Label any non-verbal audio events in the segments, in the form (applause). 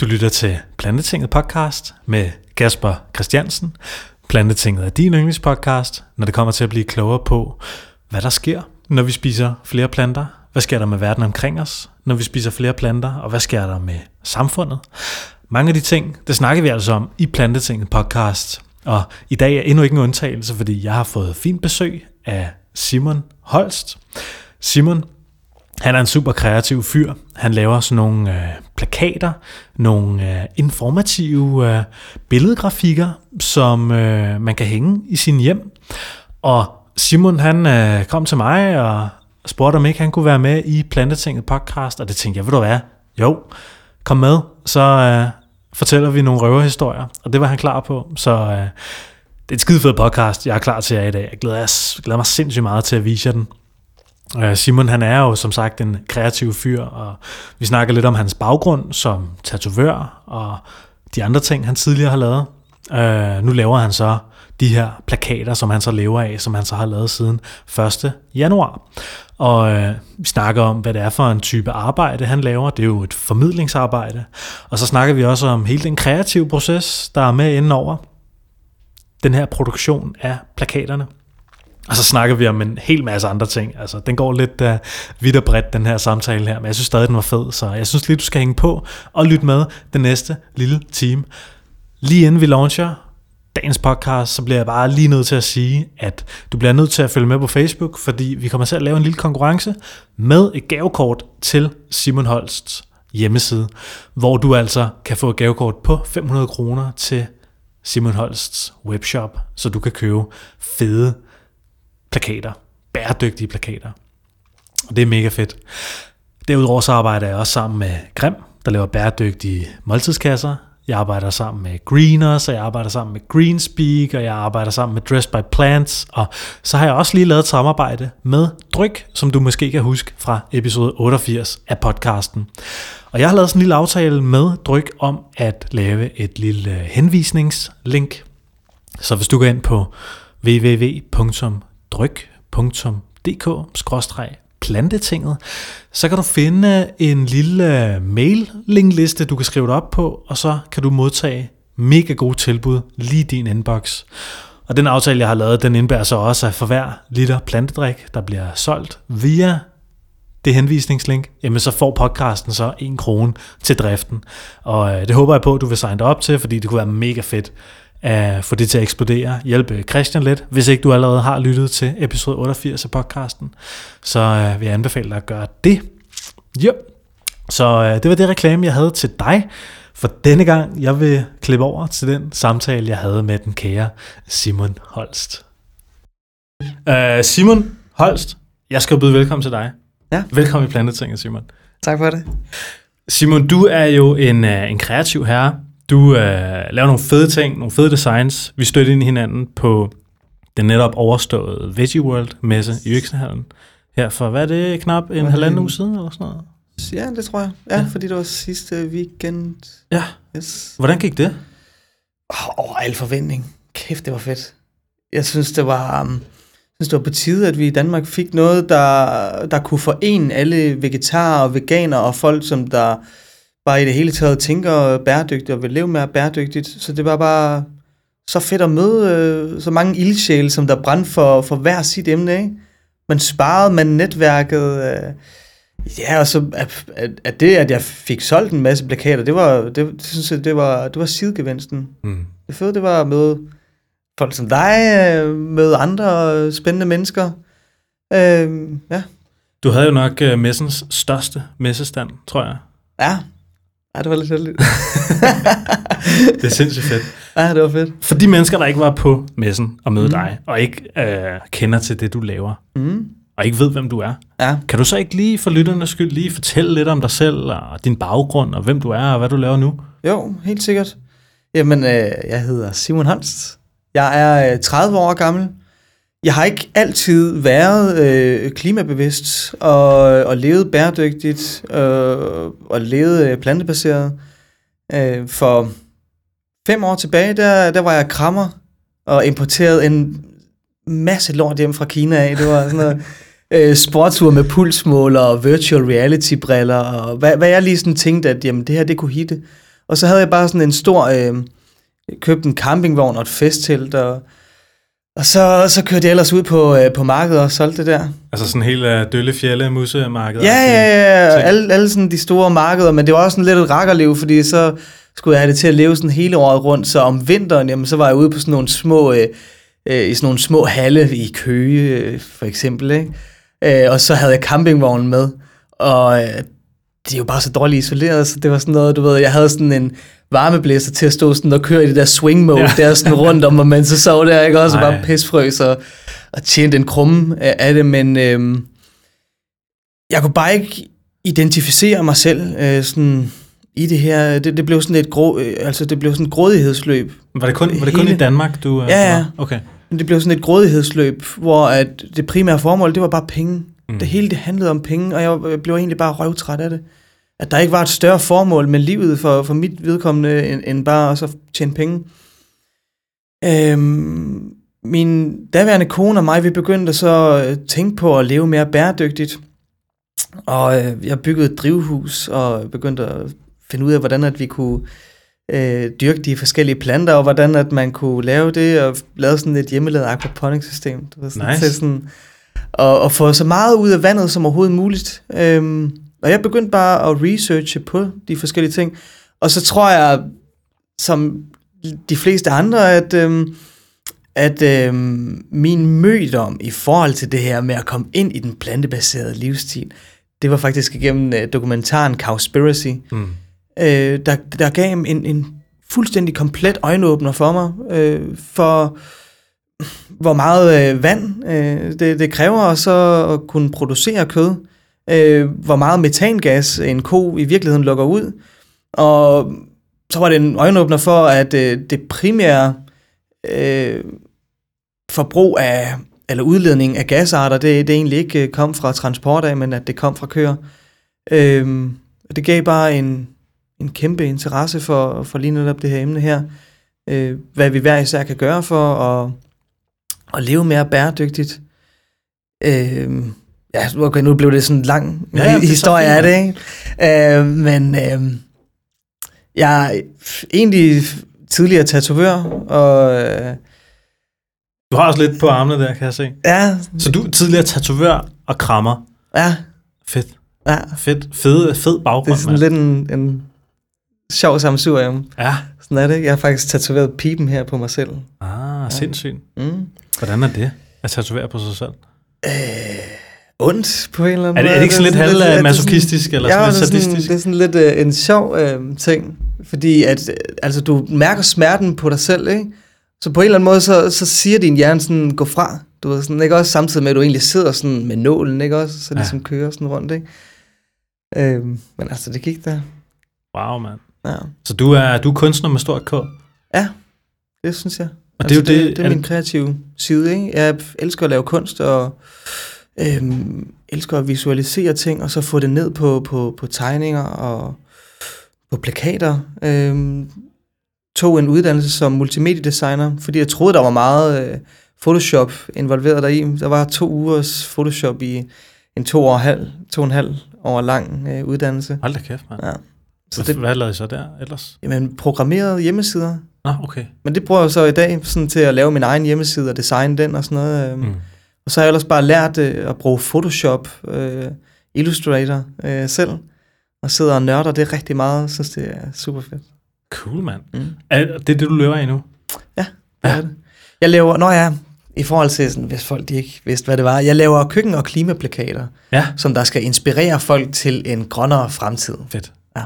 Du lytter til Plantetinget podcast med Kasper Christiansen. Plantetinget er din yndlingspodcast, når det kommer til at blive klogere på, hvad der sker, når vi spiser flere planter. Hvad sker der med verden omkring os, når vi spiser flere planter? Og hvad sker der med samfundet? Mange af de ting, det snakker vi altså om i Plantetinget podcast. Og i dag er endnu ikke en undtagelse, fordi jeg har fået fint besøg af Simon Holst. Simon han er en super kreativ fyr. Han laver sådan nogle øh, plakater, nogle øh, informative øh, billedgrafikker, som øh, man kan hænge i sin hjem. Og Simon han øh, kom til mig og spurgte, om ikke han kunne være med i Plantetinget podcast, og det tænkte jeg, ved du hvad? Jo, kom med, så øh, fortæller vi nogle røverhistorier, og det var han klar på. Så øh, det er et skide fed podcast, jeg er klar til jer i dag. Jeg glæder, jeg glæder mig sindssygt meget til at vise jer den. Øh, Simon han er jo som sagt en kreativ fyr, og vi snakker lidt om hans baggrund som tatovør og de andre ting, han tidligere har lavet. Uh, nu laver han så de her plakater, som han så lever af, som han så har lavet siden 1. januar. Og uh, vi snakker om, hvad det er for en type arbejde, han laver. Det er jo et formidlingsarbejde. Og så snakker vi også om hele den kreative proces, der er med indenover den her produktion af plakaterne. Og så snakker vi om en hel masse andre ting. Altså, den går lidt uh, vidt og bredt, den her samtale her, men jeg synes stadig, den var fed, så jeg synes lige, du skal hænge på og lytte med den næste lille time. Lige inden vi launcher dagens podcast, så bliver jeg bare lige nødt til at sige, at du bliver nødt til at følge med på Facebook, fordi vi kommer til at lave en lille konkurrence med et gavekort til Simon Holsts hjemmeside, hvor du altså kan få et gavekort på 500 kroner til Simon Holsts webshop, så du kan købe fede plakater. Bæredygtige plakater. Og det er mega fedt. Derudover så arbejder jeg også sammen med Grim, der laver bæredygtige måltidskasser. Jeg arbejder sammen med Greeners, og jeg arbejder sammen med Greenspeak, og jeg arbejder sammen med Dress by Plants, og så har jeg også lige lavet et samarbejde med Dryk, som du måske kan huske fra episode 88 af podcasten. Og jeg har lavet sådan en lille aftale med Dryk om at lave et lille henvisningslink. Så hvis du går ind på www dryk.dk-plantetinget, så kan du finde en lille mail-linkliste, du kan skrive dig op på, og så kan du modtage mega gode tilbud lige i din inbox. Og den aftale, jeg har lavet, den indbærer så også, at for hver liter plantedrik, der bliver solgt via det henvisningslink, jamen så får podcasten så en krone til driften. Og øh, det håber jeg på, at du vil signe dig op til, fordi det kunne være mega fedt at få det til at eksplodere, hjælpe Christian lidt, hvis ikke du allerede har lyttet til episode 88 af podcasten, så øh, vil jeg anbefale dig at gøre det. Jo, så øh, det var det reklame, jeg havde til dig, for denne gang, jeg vil klippe over til den samtale, jeg havde med den kære Simon Holst. Uh, Simon Holst, jeg skal byde velkommen til dig. Ja. Velkommen i Plantetinget, Simon. Tak for det. Simon, du er jo en, uh, en kreativ herre, du øh, laver nogle fede ting, nogle fede designs. Vi støtter ind i hinanden på den netop overståede Veggie World messe i Øksenhallen. Her for, hvad er det, knap en halvanden uge siden eller sådan noget? Ja, det tror jeg. Ja, ja. fordi det var sidste weekend. Ja. Yes. Hvordan gik det? Åh, oh, al forventning. Kæft, det var fedt. Jeg synes, det var, um, synes, det var på tide, at vi i Danmark fik noget, der, der kunne forene alle vegetarer og veganer og folk, som der bare i det hele taget tænker bæredygtigt og vil leve mere bæredygtigt. Så det var bare så fedt at møde øh, så mange ildsjæle, som der brændte for, for hver sit emne. Ikke? Man sparede, man netværket. Øh, ja, og så at, at det, at jeg fik solgt en masse plakater, det var, det, det synes jeg, det var, det var sidegevinsten. Mm. Det fede, det var at møde folk som dig, øh, møde andre spændende mennesker. Øh, ja. Du havde jo nok uh, messens største messestand, tror jeg. Ja, Ja, det var lidt heldigt. (laughs) det er sindssygt fedt. Ja, det var fedt. For de mennesker, der ikke var på messen og møde mm. dig, og ikke øh, kender til det, du laver, mm. og ikke ved, hvem du er, ja. kan du så ikke lige for lytternes skyld lige fortælle lidt om dig selv, og din baggrund, og hvem du er, og hvad du laver nu? Jo, helt sikkert. Jamen, øh, jeg hedder Simon Holst. Jeg er 30 øh, år gammel. Jeg har ikke altid været øh, klimabevidst og, og levet bæredygtigt øh, og levet øh, plantebaseret. Øh, for fem år tilbage, der, der var jeg krammer og importerede en masse lort hjem fra Kina af. Det var sådan noget (laughs) øh, sportsur med pulsmåler og virtual reality briller og hvad, hvad jeg lige sådan tænkte, at jamen, det her det kunne hitte. Og så havde jeg bare sådan en stor, øh, købt en campingvogn og et festtelt, og, og så, så kørte jeg ellers ud på, øh, på markedet og solgte det der. Altså sådan helt uh, Dølle Fjelle musemarked. Ja, ja, ja, alle, alle sådan de store markeder, men det var også sådan lidt et rakkerliv, fordi så skulle jeg have det til at leve sådan hele året rundt, så om vinteren, jamen, så var jeg ude på sådan nogle små, øh, øh, i sådan nogle små halle i Køge, øh, for eksempel, ikke? Øh, og så havde jeg campingvognen med, og øh, de er jo bare så dårligt isoleret, så det var sådan noget, du ved, jeg havde sådan en varmeblæser til at stå sådan og køre i det der swing mode, ja. der sådan rundt om, og man så sov der, ikke også, og bare pisfrøs og, og tjente en krumme af det, men øh, jeg kunne bare ikke identificere mig selv øh, sådan i det her, det, det blev sådan et grå, øh, altså det blev sådan et grådighedsløb. Var det kun, var det kun i Danmark, du... Øh, ja, ja. Okay. Men det blev sådan et grådighedsløb, hvor at det primære formål, det var bare penge. Mm. Det hele det handlede om penge, og jeg blev egentlig bare røvtræt af det. At der ikke var et større formål med livet for, for mit vedkommende, end, end bare at så tjene penge. Øhm, min daværende kone og mig, vi begyndte så at tænke på at leve mere bæredygtigt. Og øh, jeg byggede et drivhus og begyndte at finde ud af, hvordan at vi kunne øh, dyrke de forskellige planter, og hvordan at man kunne lave det, og lave sådan et hjemmelavet aquaponics-system. Du ved, sådan, nice. til sådan, og, og få så meget ud af vandet som overhovedet muligt. Øhm, og jeg begyndte bare at researche på de forskellige ting. Og så tror jeg, som de fleste andre, at, øhm, at øhm, min mødom i forhold til det her med at komme ind i den plantebaserede livsstil, det var faktisk igennem uh, dokumentaren Cowspiracy, mm. øh, der, der gav en, en fuldstændig komplet øjenåbner for mig, øh, for hvor meget øh, vand øh, det, det kræver så at kunne producere kød, øh, hvor meget metangas en ko i virkeligheden lukker ud, og så var det en øjenåbner for, at øh, det primære øh, forbrug af, eller udledning af gasarter, det, det egentlig ikke øh, kom fra transport af, men at det kom fra køer. Øh, det gav bare en, en kæmpe interesse for, for lige netop det her emne her. Øh, hvad vi hver især kan gøre for at, at leve mere bæredygtigt. Øh, ja, okay, nu blev det sådan en lang ja, ja, historie af det, ikke? Øh, men øh, jeg er egentlig tidligere tatovør, og... Øh, du har også lidt på armene der, kan jeg se. Ja. Så du er tidligere tatovør og krammer. Ja. Fedt. Ja. Fedt. Fed, fed baggrund. Det er sådan man. lidt en, en sjov samsurium. Ja. Sådan er det. Jeg har faktisk tatoveret pipen her på mig selv. Ah, ja. sindssygt. Mm. Hvordan er det at tatovere på sig selv? Øh, ondt på en eller anden måde. Er det, er det ikke sådan lidt halv masochistisk eller ja, sådan lidt sadistisk? det er sådan lidt uh, en sjov uh, ting, fordi at, uh, altså, du mærker smerten på dig selv, ikke? Så på en eller anden måde, så, så siger din hjerne sådan, gå fra. Du ved, sådan, ikke også samtidig med, at du egentlig sidder sådan med nålen, ikke også? Så ligesom ja. kører sådan rundt, ikke? Uh, men altså, det gik der. Wow, mand. Ja. Så du er, du er kunstner med stort K? Ja, det synes jeg. Og altså, det er jo det, det, det er min kreative side, ikke? Jeg elsker at lave kunst, og øhm, elsker at visualisere ting, og så få det ned på, på, på tegninger og på plakater. Øhm, tog en uddannelse som multimediedesigner, fordi jeg troede, der var meget øh, Photoshop involveret deri. Der var to ugers Photoshop i en to, år halv, to og en halv år lang øh, uddannelse. Hold da kæft, mand. Ja. Så det, hvad lavede I så der ellers? Jamen, programmerede hjemmesider. Ah, okay. Men det bruger jeg så i dag sådan til at lave min egen hjemmeside og designe den og sådan noget. Mm. Og så har jeg ellers bare lært øh, at bruge Photoshop, øh, Illustrator øh, selv, og sidder og nørder det rigtig meget. Jeg synes, det er super fedt. Cool, mand. Mm. Er det det, du lever af nu? Ja, det ja. er det. Jeg laver, når jeg i forhold til, sådan, hvis folk de ikke vidste, hvad det var, jeg laver køkken- og klimaplakater, ja. som der skal inspirere folk til en grønnere fremtid. Fedt. Ja.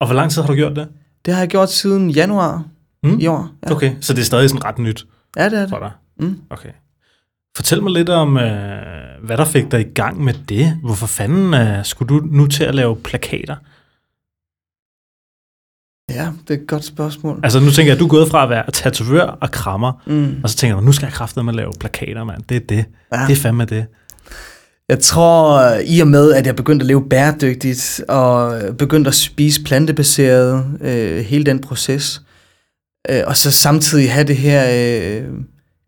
Og hvor lang tid har du gjort det? Det har jeg gjort siden januar mm. i år. Ja. Okay, så det er stadig sådan ret nyt Ja, det er det. dig? Mm. Okay. Fortæl mig lidt om, øh, hvad der fik dig i gang med det. Hvorfor fanden øh, skulle du nu til at lave plakater? Ja, det er et godt spørgsmål. Altså nu tænker jeg, at du er gået fra at være tatovør og krammer, Mm. og så tænker jeg, nu skal jeg at lave plakater, mand. Det er det. Ja. Det er fandme det. Jeg tror, i og med, at jeg begyndte at leve bæredygtigt, og begyndte at spise plantebaseret, øh, hele den proces, øh, og så samtidig have det her øh,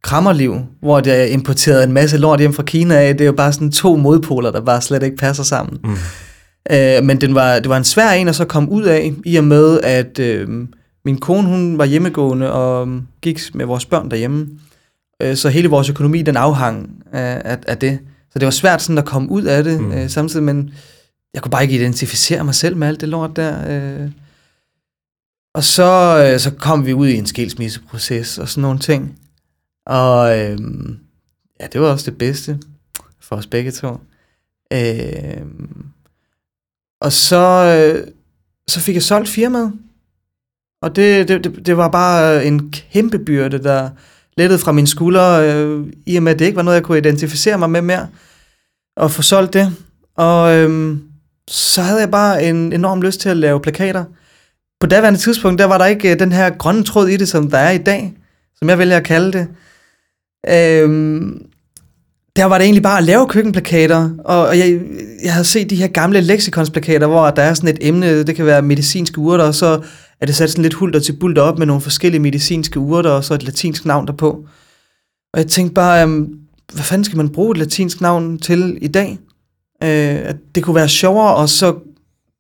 krammerliv, hvor jeg importerede en masse lort hjem fra Kina af, det er jo bare sådan to modpoler, der bare slet ikke passer sammen. Mm. Øh, men den var, det var en svær en at så komme ud af, i og med, at øh, min kone hun var hjemmegående og gik med vores børn derhjemme. Øh, så hele vores økonomi, den afhang af, af, af det. Så det var svært sådan at komme ud af det mm. øh, samtidig, men jeg kunne bare ikke identificere mig selv med alt det lort der. Øh. Og så, øh, så kom vi ud i en skilsmisseproces og sådan nogle ting. Og øh, ja, det var også det bedste for os begge to. Øh, og så, øh, så fik jeg solgt firmaet. Og det, det, det, det var bare en kæmpe byrde, der lettet fra mine skuldre, øh, i og med, at det ikke var noget, jeg kunne identificere mig med mere, og få solgt det. Og øh, så havde jeg bare en enorm lyst til at lave plakater. På daværende tidspunkt, der var der ikke øh, den her grønne tråd i det, som der er i dag, som jeg vælger at kalde det. Øh, der var det egentlig bare at lave køkkenplakater, og jeg, jeg havde set de her gamle leksikonsplakater, hvor der er sådan et emne, det kan være medicinske urter, og så er det sat sådan lidt hulter til bulter op med nogle forskellige medicinske urter, og så et latinsk navn derpå. Og jeg tænkte bare, øhm, hvad fanden skal man bruge et latinsk navn til i dag? Øh, at det kunne være sjovere at så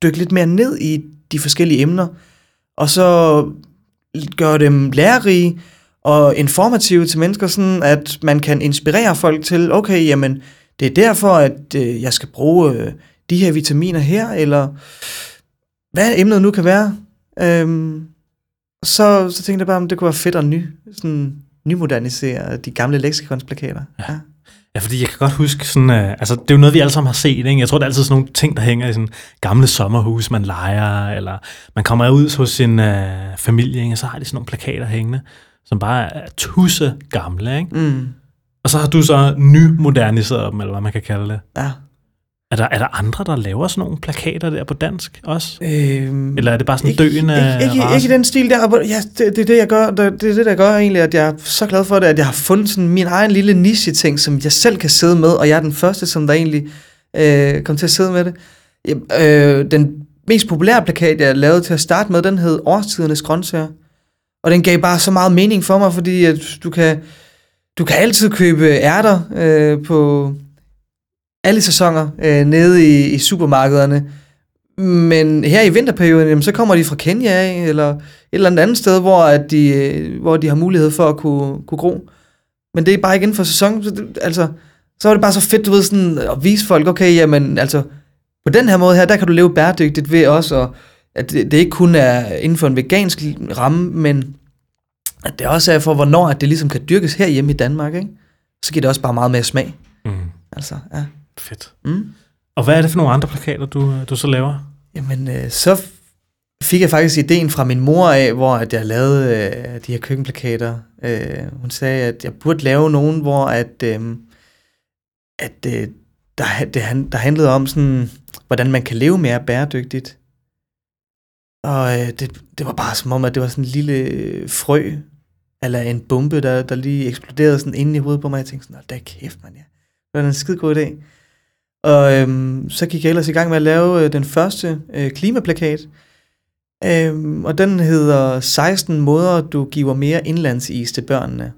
dykke lidt mere ned i de forskellige emner, og så gøre dem lærerige, og informative til mennesker, sådan at man kan inspirere folk til, okay, jamen, det er derfor, at øh, jeg skal bruge øh, de her vitaminer her, eller hvad emnet nu kan være. Øhm, så, så tænkte jeg bare, om det kunne være fedt at ny, sådan, nymodernisere de gamle leksikonsplakater. Ja. ja. Ja, fordi jeg kan godt huske sådan, uh, altså det er jo noget, vi alle sammen har set, ikke? Jeg tror, det er altid sådan nogle ting, der hænger i sådan gamle sommerhus, man leger, eller man kommer ud hos sin uh, familie, ikke? og så har de sådan nogle plakater hængende som bare er tusse gamle, ikke? Mm. Og så har du så nymoderniseret dem, eller hvad man kan kalde det. Ja. Er der, er der andre, der laver sådan nogle plakater der på dansk også? Øhm, Eller er det bare sådan ikke, døende ikke, ikke, ikke i den stil der. Ja, det, det, er det, jeg gør, det, det er det, der gør egentlig, at jeg er så glad for det, at jeg har fundet sådan min egen lille niche-ting, som jeg selv kan sidde med, og jeg er den første, som der egentlig øh, kom til at sidde med det. Øh, den mest populære plakat, jeg lavede til at starte med, den hed Årstidernes Grøntsager. Og den gav bare så meget mening for mig, fordi at du kan, du kan altid købe ærter øh, på alle sæsoner øh, nede i, i supermarkederne. Men her i vinterperioden, jamen, så kommer de fra Kenya af, eller et eller andet sted, hvor, at de, øh, hvor de har mulighed for at kunne, kunne gro. Men det er bare ikke inden for sæson. Så det, altså, så er det bare så fedt, du ved, sådan, at vise folk, okay, jamen, altså, på den her måde her, der kan du leve bæredygtigt ved også at at det, det ikke kun er inden for en vegansk ramme, men at det også er for, hvornår at det ligesom kan dyrkes herhjemme i Danmark, ikke? så giver det også bare meget mere smag. Mm. Altså, ja. Fedt. Mm. Og hvad er det for nogle andre plakater, du, du så laver? Jamen, øh, så fik jeg faktisk ideen fra min mor af, hvor at jeg lavede øh, de her køkkenplakater. Øh, hun sagde, at jeg burde lave nogen, hvor at, øh, at øh, der, det, der handlede om, sådan, hvordan man kan leve mere bæredygtigt. Og øh, det, det var bare som om, at det var sådan en lille øh, frø, eller en bombe, der, der lige eksploderede sådan inde i hovedet på mig. Jeg tænkte sådan, da kæft, man, ja. Det var en skide god idé. Og øhm, så gik jeg ellers i gang med at lave øh, den første øh, klimaplakat. Øhm, og den hedder 16 måder, du giver mere indlandsis til børnene.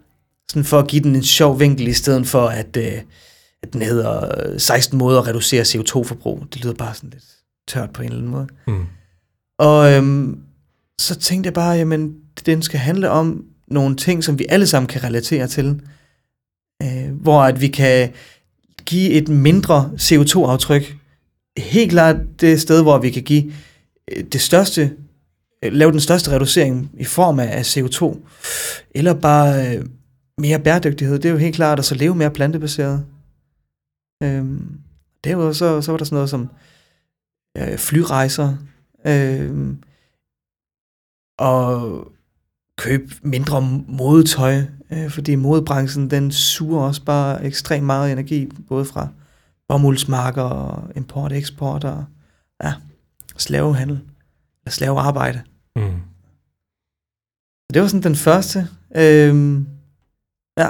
Sådan for at give den en sjov vinkel, i stedet for at, øh, at den hedder 16 måder at reducere CO2-forbrug. Det lyder bare sådan lidt tørt på en eller anden måde. Mm. Og øhm, så tænkte jeg bare, jamen, den skal handle om nogle ting, som vi alle sammen kan relatere til. Øh, hvor at vi kan give et mindre CO2-aftryk. Helt klart det sted, hvor vi kan give øh, det største, øh, lave den største reducering i form af CO2, eller bare øh, mere bæredygtighed. Det er jo helt klart at så leve mere plantebaseret. Øhm, derudover så, så var der sådan noget som øh, flyrejser, øh, og købe mindre modetøj, øh, fordi modebranchen den suger også bare ekstremt meget energi, både fra bomuldsmarker og import og eksport og ja, slavehandel, eller slavearbejde. Mm. Det var sådan den første. Øh, ja.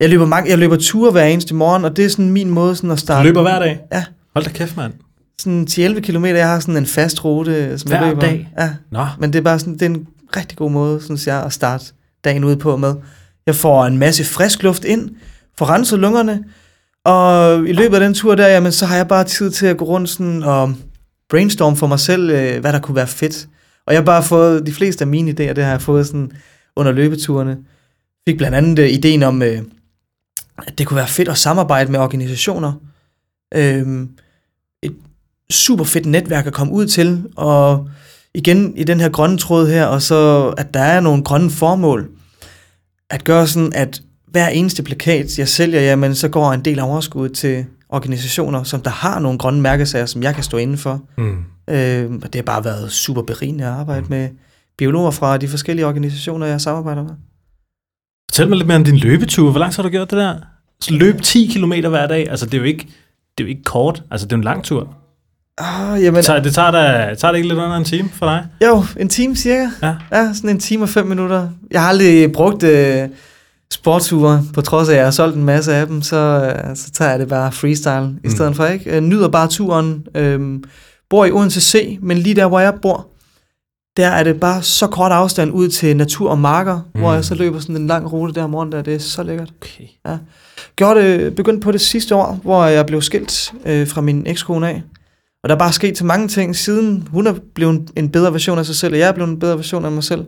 Jeg løber, mange, jeg løber ture hver eneste morgen, og det er sådan min måde sådan at starte. Du løber hver dag? Ja. Hold da kæft, mand sådan 10-11 km. Jeg har sådan en fast rute, som Hver jeg løber. dag? Ja. Nå. Men det er bare sådan, det er en rigtig god måde, synes jeg, at starte dagen ud på med. Jeg får en masse frisk luft ind, får renset lungerne, Og i løbet af den tur der, jamen, så har jeg bare tid til at gå rundt sådan og brainstorm for mig selv, øh, hvad der kunne være fedt. Og jeg har bare fået, de fleste af mine idéer, det har jeg fået sådan under løbeturene. Fik blandt andet øh, ideen om, øh, at det kunne være fedt at samarbejde med organisationer. Øh, et super fedt netværk at komme ud til, og igen i den her grønne tråd her, og så at der er nogle grønne formål. At gøre sådan, at hver eneste plakat, jeg sælger, jamen, så går en del af overskuddet til organisationer, som der har nogle grønne mærkesager, som jeg kan stå inden for. Mm. Øh, og det har bare været super berigende at arbejde mm. med biologer fra de forskellige organisationer, jeg samarbejder med. Fortæl mig lidt mere om din løbetur. Hvor langt har du gjort det der? Så løb 10 km hver dag. Altså, det er jo ikke, det er jo ikke kort. Altså, det er en lang tur. Ah, jamen, Det tager, det tager, da, tager det ikke lidt under en time for dig? jo, en time cirka. Ja. Ja, sådan en time og fem minutter. Jeg har aldrig brugt øh, sportsure, på trods af, at jeg har solgt en masse af dem, så, øh, så tager jeg det bare freestyle mm. i stedet for, ikke? Jeg nyder bare turen. Øh, bor i Odense C, men lige der, hvor jeg bor, der er det bare så kort afstand ud til natur og marker, mm. hvor jeg så løber sådan en lang rute der om morgenen, der det er så lækkert. Okay. Gjorde det, begyndte på det sidste år, hvor jeg blev skilt øh, fra min ekskone af. Og der er bare sket til mange ting siden. Hun er blevet en bedre version af sig selv, og jeg er blevet en bedre version af mig selv.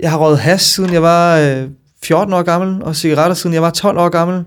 Jeg har røget has, siden jeg var øh, 14 år gammel, og cigaretter, siden jeg var 12 år gammel.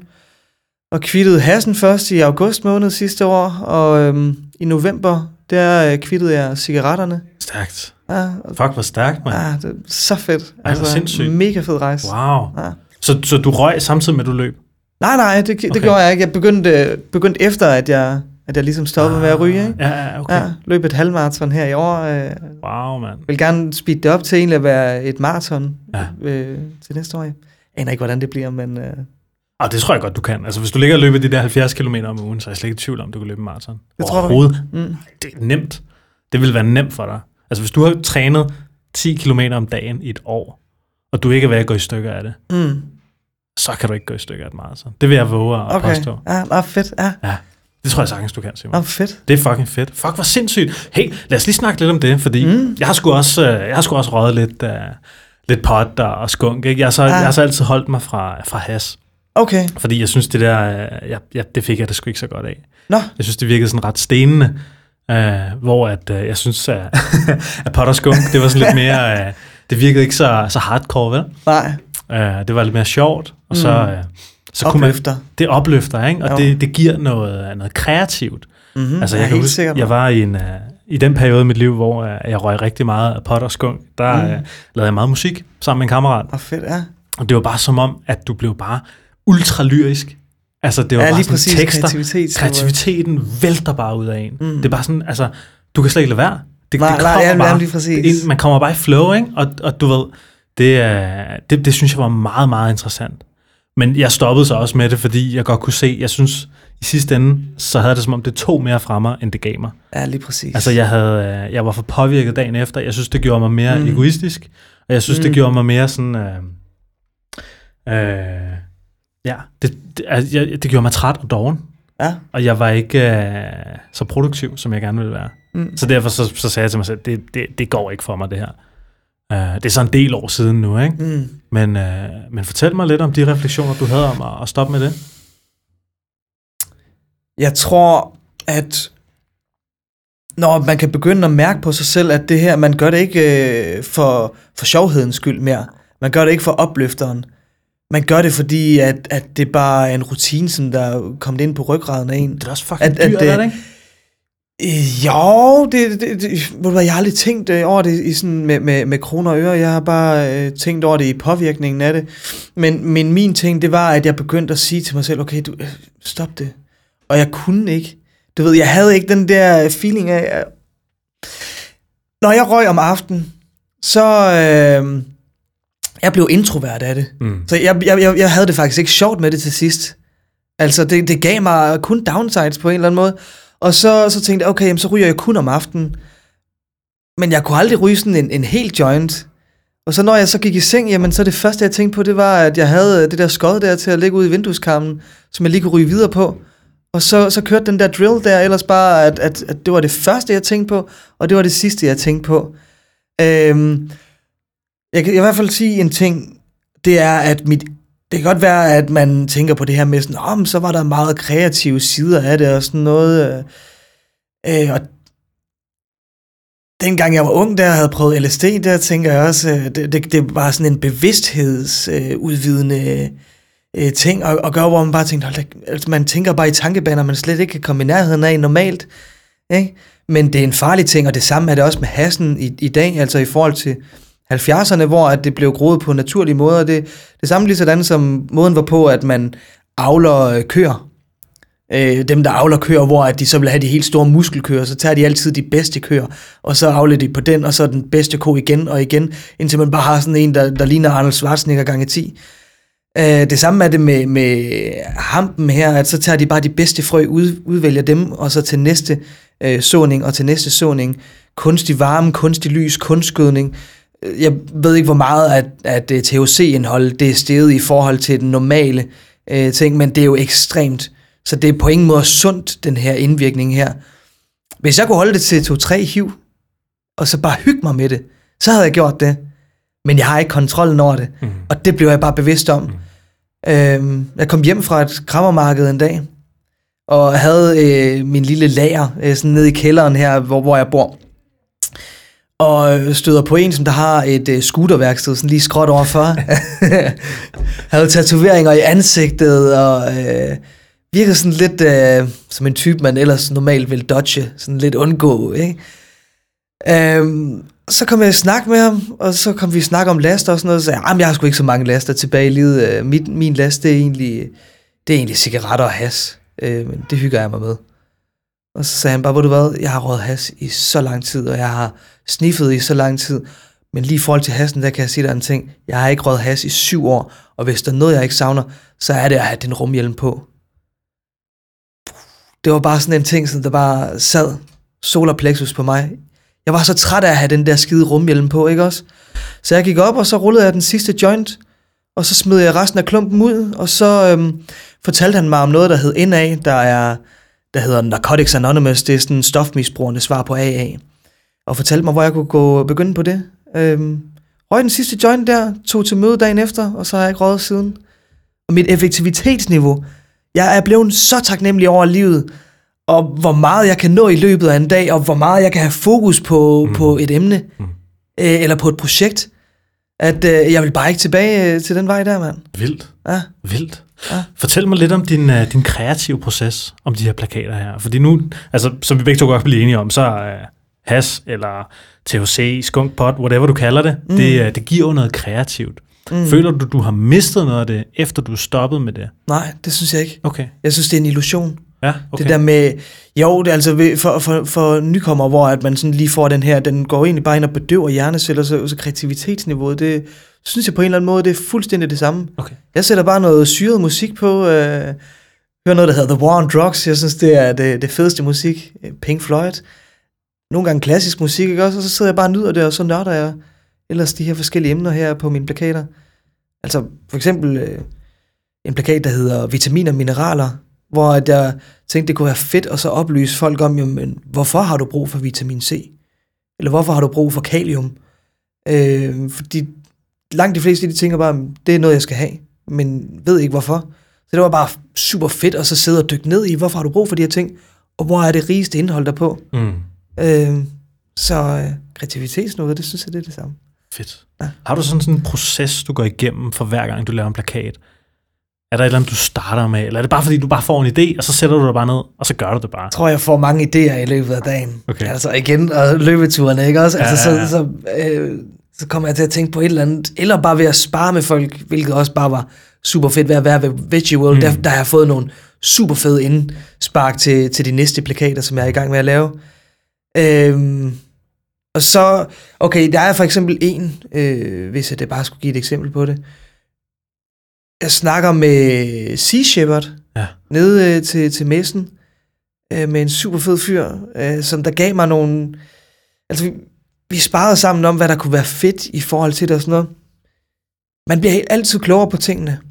Og kvittede hassen først i august måned sidste år, og øhm, i november, der øh, kvittede jeg cigaretterne. Stærkt. Ja, og, Fuck, hvor stærkt, mand. ja, det er så fedt. Altså, hvor sindssygt. Mega fed rejse. Wow. Ja. Så, så du røg samtidig med, at du løb? Nej, nej, det, det Okay. gjorde jeg ikke. Jeg begyndte, begyndte efter, at jeg, at jeg ligesom stoppede med at ryge. Ikke? Ja, ja, okay. Ja, løb et halvmarathon her i år. Øh, Wow, mand. vil gerne speede det op til egentlig at være et maraton Ja. øh, til næste år. Jeg aner ikke, hvordan det bliver, men øh, Og det tror jeg godt, du kan. Altså, hvis du ligger og løber de der 70 km om ugen, så er jeg slet ikke i tvivl om, du kan løbe en maraton. Det tror Overhovedet. mm, Det er nemt. Det vil være nemt for dig. Altså, hvis du har trænet 10 km om dagen i et år, og du ikke er ved at gå i stykker af det, mm, så kan du ikke gå i stykker af et maraton. Det vil jeg våge at okay. påstå. Ja, ah, fedt. Ja, Det tror jeg sagtens, du kan, Simon. ah, fedt. Det er fucking fedt. Fuck, hvor sindssygt. Hey, lad os lige snakke lidt om det, fordi Mm. jeg har sgu også, øh, jeg har sgu også røget lidt, uh, lidt pot og, skunk. Ikke? Jeg, har så, Ah. jeg har så altid holdt mig fra, fra has, Okay. fordi jeg synes, det der, øh, jeg, jeg, det fik jeg det sgu ikke så godt af. Nå, Jeg synes, det virkede sådan ret stenende, øh, hvor at, øh, jeg synes, at, (laughs) at pot og skunk, det var sådan lidt mere, øh, det virkede ikke så, så hardcore, vel? nej. Øh, det var lidt mere sjovt, og så, Mm. øh, så kunne man, Opløfter. det opløfter, ikke? og Jo. det, det giver noget, noget kreativt. Mm-hmm. Altså, jeg er kan helt huske, sikker på. jeg var i, en, uh, i den periode i mit liv, hvor uh, jeg røg rigtig meget af pot og skunk, der Mm. uh, lavede jeg meget musik sammen med en kammerat. Ah, fedt, ja. Og det var bare som om, at du blev bare ultra lyrisk. Altså, det var Ja, bare sådan præcis. tekster. Kreativitet. Kreativiteten vælter bare ud af en. Mm. Det er bare sådan, altså, du kan slet ikke lade være. Det, Nej, det nej, kommer ja, bare. lige præcis. Man kommer bare i flow, ikke? Og, og du ved, det, er, det, det synes jeg var meget, meget interessant. Men jeg stoppede så også med det, fordi jeg godt kunne se, jeg synes, i sidste ende, så havde det som om, det tog mere fra mig, end det gav mig. Ja, lige præcis. Altså, jeg, havde, øh, jeg var for påvirket dagen efter. Jeg synes, det gjorde mig mere Mm. egoistisk. Og jeg synes. Mm. det gjorde mig mere sådan... Øh, øh, ja, det, det, altså, jeg, det gjorde mig træt og doven. Ja. Og jeg var ikke øh, så produktiv, som jeg gerne ville være. Mm. Så derfor så, så sagde jeg til mig selv, det, det, det går ikke for mig, det her. Uh, det er så en del år siden nu, ikke? Mm. Men, uh, men fortæl mig lidt om de refleksioner, du havde om at, at stoppe med det. Jeg tror, at når man kan begynde at mærke på sig selv, at det her, man gør det ikke øh, for, for sjovhedens skyld mere. Man gør det ikke for opløfteren. Man gør det, fordi at, at det bare er en rutine, som der er kommet ind på ryggraden af en. Det er også fucking At- at dyrt, det- er det ikke? Øh, Jo, det, det, det, ved du hvad, jeg har aldrig tænkt øh, over det i sådan med, med, med kroner og øre. Jeg har bare øh, tænkt over det i påvirkningen af det. Men, men min ting, det var, at jeg begyndte at sige til mig selv, okay, du, øh, stop det. Og jeg kunne ikke. Du ved, jeg havde ikke den der feeling af... at- Når jeg røg om aftenen, så... Øh, jeg blev introvert af det. Mm. Så jeg, jeg, jeg, jeg havde det faktisk ikke sjovt med det til sidst. Altså, det, det gav mig kun downsides på en eller anden måde. Og så, så tænkte jeg, okay, jamen, så ryger jeg kun om aftenen. Men jeg kunne aldrig ryge sådan en, en hel joint. Og så når jeg så gik i seng, jamen så det første, jeg tænkte på, det var, at jeg havde øh, det der skod der til at ligge ude i vindueskarmen, som jeg lige kunne ryge videre på. Og så, så kørte den der drill der ellers bare, at, at, at det var det første, jeg tænkte på, og det var det sidste, jeg tænkte på. Øhm, jeg kan i hvert fald sige en ting, det er, at mit det kan godt være, at man tænker på det her med sådan, oh, men så var der meget kreative sider af det og sådan noget. Øh, øh og dengang jeg var ung, der havde prøvet LSD, der tænker jeg også, øh, det, det, det var sådan en bevidsthedsudvidende øh, ting at, at gøre, hvor man bare tænkte, hold da, altså man tænker bare i tankebaner, man slet ikke kan komme i nærheden af normalt. Ikke? Men det er en farlig ting, og det samme er det også med hassen i, i dag, altså i forhold til 70'erne, hvor at det blev groet på naturlige måder. Det, det samme lige sådan som måden var på, at man avler øh, køer. Øh, dem, der avler køer, hvor at de så vil have de helt store muskelkøer, så tager de altid de bedste køer, og så avler de på den, og så den bedste ko igen og igen, indtil man bare har sådan en, der, der ligner Arnold Schwarzenegger gange 10. Øh, det samme er det med, med hampen her, at så tager de bare de bedste frø, ud, udvælger dem, og så til næste øh, såning og til næste såning, kunstig varme, kunstig lys, kunstgødning, jeg ved ikke, hvor meget at, at øh, THC-indhold det er steget i forhold til den normale øh, ting, men det er jo ekstremt. Så det er på ingen måde sundt, den her indvirkning her. Hvis jeg kunne holde det til 2-3 hiv, og så bare hygge mig med det, så havde jeg gjort det. Men jeg har ikke kontrollen over det, mm. og det blev jeg bare bevidst om. Mm. Øhm, jeg kom hjem fra et krammermarked en dag, og havde øh, min lille lager øh, sådan nede i kælderen her, hvor, hvor jeg bor og støder på en, som der har et uh, scooterværksted, sådan lige skråt overfor. (laughs) havde tatoveringer i ansigtet, og uh, virker sådan lidt uh, som en type, man ellers normalt vil dodge, sådan lidt undgå, ikke? Um, så kom jeg i snak med ham, og så kom vi i snak om laster og sådan noget, og så sagde jeg, jeg har sgu ikke så mange laster tilbage i livet. Uh, mit, min last, det er egentlig, det er egentlig cigaretter og has, uh, men det hygger jeg mig med. Og så sagde han bare, hvor du hvad, jeg har røget has i så lang tid, og jeg har sniffet i så lang tid, men lige i forhold til hassen, der kan jeg sige dig en ting. Jeg har ikke røget has i syv år, og hvis der er noget, jeg ikke savner, så er det at have den rumhjelm på. Det var bare sådan en ting, som der bare sad solar plexus på mig. Jeg var så træt af at have den der skide rumhjelm på, ikke også? Så jeg gik op, og så rullede jeg den sidste joint, og så smed jeg resten af klumpen ud, og så øhm, fortalte han mig om noget, der hed NA, der er der hedder Narcotics Anonymous. Det er sådan stofmisbrugende svar på AA. Og fortalte mig, hvor jeg kunne gå begynde på det. Øhm, røg den sidste joint der, tog til møde dagen efter, og så har jeg ikke røget siden. Og mit effektivitetsniveau, jeg er blevet så taknemmelig over livet, og hvor meget jeg kan nå i løbet af en dag, og hvor meget jeg kan have fokus på, mm. på et emne, mm. øh, eller på et projekt, at øh, jeg vil bare ikke tilbage øh, til den vej der, mand. Vildt. Ja. Vildt. Ja. Fortæl mig lidt om din, uh, din kreative proces om de her plakater her. Fordi nu, altså, som vi begge to godt kan blive enige om, så er uh, has eller THC, skunkpot, whatever du kalder det, mm. det, uh, det giver jo noget kreativt. Mm. Føler du, du har mistet noget af det, efter du er stoppet med det? Nej, det synes jeg ikke. Okay. Jeg synes, det er en illusion. Ja, okay. Det der med, jo, det er altså for, for, for nykommer, hvor at man sådan lige får den her, den går egentlig bare ind og bedøver hjerneceller, så, så kreativitetsniveauet, det synes jeg på en eller anden måde, det er fuldstændig det samme. Okay. Jeg sætter bare noget syret musik på, øh, hører noget, der hedder The War on Drugs, jeg synes, det er det, det fedeste musik, Pink Floyd, nogle gange klassisk musik, ikke også, og så sidder jeg bare og nyder det, og så nørder jeg ellers de her forskellige emner her på mine plakater. Altså for eksempel øh, en plakat, der hedder Vitaminer og Mineraler, hvor at jeg tænkte, det kunne være fedt at så oplyse folk om, jamen, hvorfor har du brug for vitamin C? Eller hvorfor har du brug for kalium? Øh, fordi langt de fleste de tænker bare, det er noget, jeg skal have, men ved ikke hvorfor. Så det var bare super fedt at så sidde og dykke ned i, hvorfor har du brug for de her ting, og hvor er det rigeste indhold der på. Mm. Øh, så øh, kreativitetsniveau, det synes jeg, det er det samme. Fedt. Ja. Har du sådan, sådan en proces, du går igennem for hver gang, du laver en plakat? Er der et eller andet, du starter med? Eller er det bare fordi, du bare får en idé, og så sætter du dig bare ned, og så gør du det bare? Jeg tror, jeg får mange idéer i løbet af dagen. Okay. Altså igen, og løbeturene, ikke også? Altså, ja, ja, ja. Så, så, øh, så kommer jeg til at tænke på et eller andet, eller bare ved at spare med folk, hvilket også bare var super fedt ved at være ved Veggie World, mm. der, der har jeg fået nogle super fede indspark til, til de næste plakater, som jeg er i gang med at lave. Øhm, og så, okay, der er for eksempel en, øh, hvis jeg det bare skulle give et eksempel på det, jeg snakker med Sea Shepherd ja. nede øh, til, til messen øh, med en super fed fyr, øh, som der gav mig nogle... Altså, vi, sparede sammen om, hvad der kunne være fedt i forhold til det og sådan noget. Man bliver altid klogere på tingene.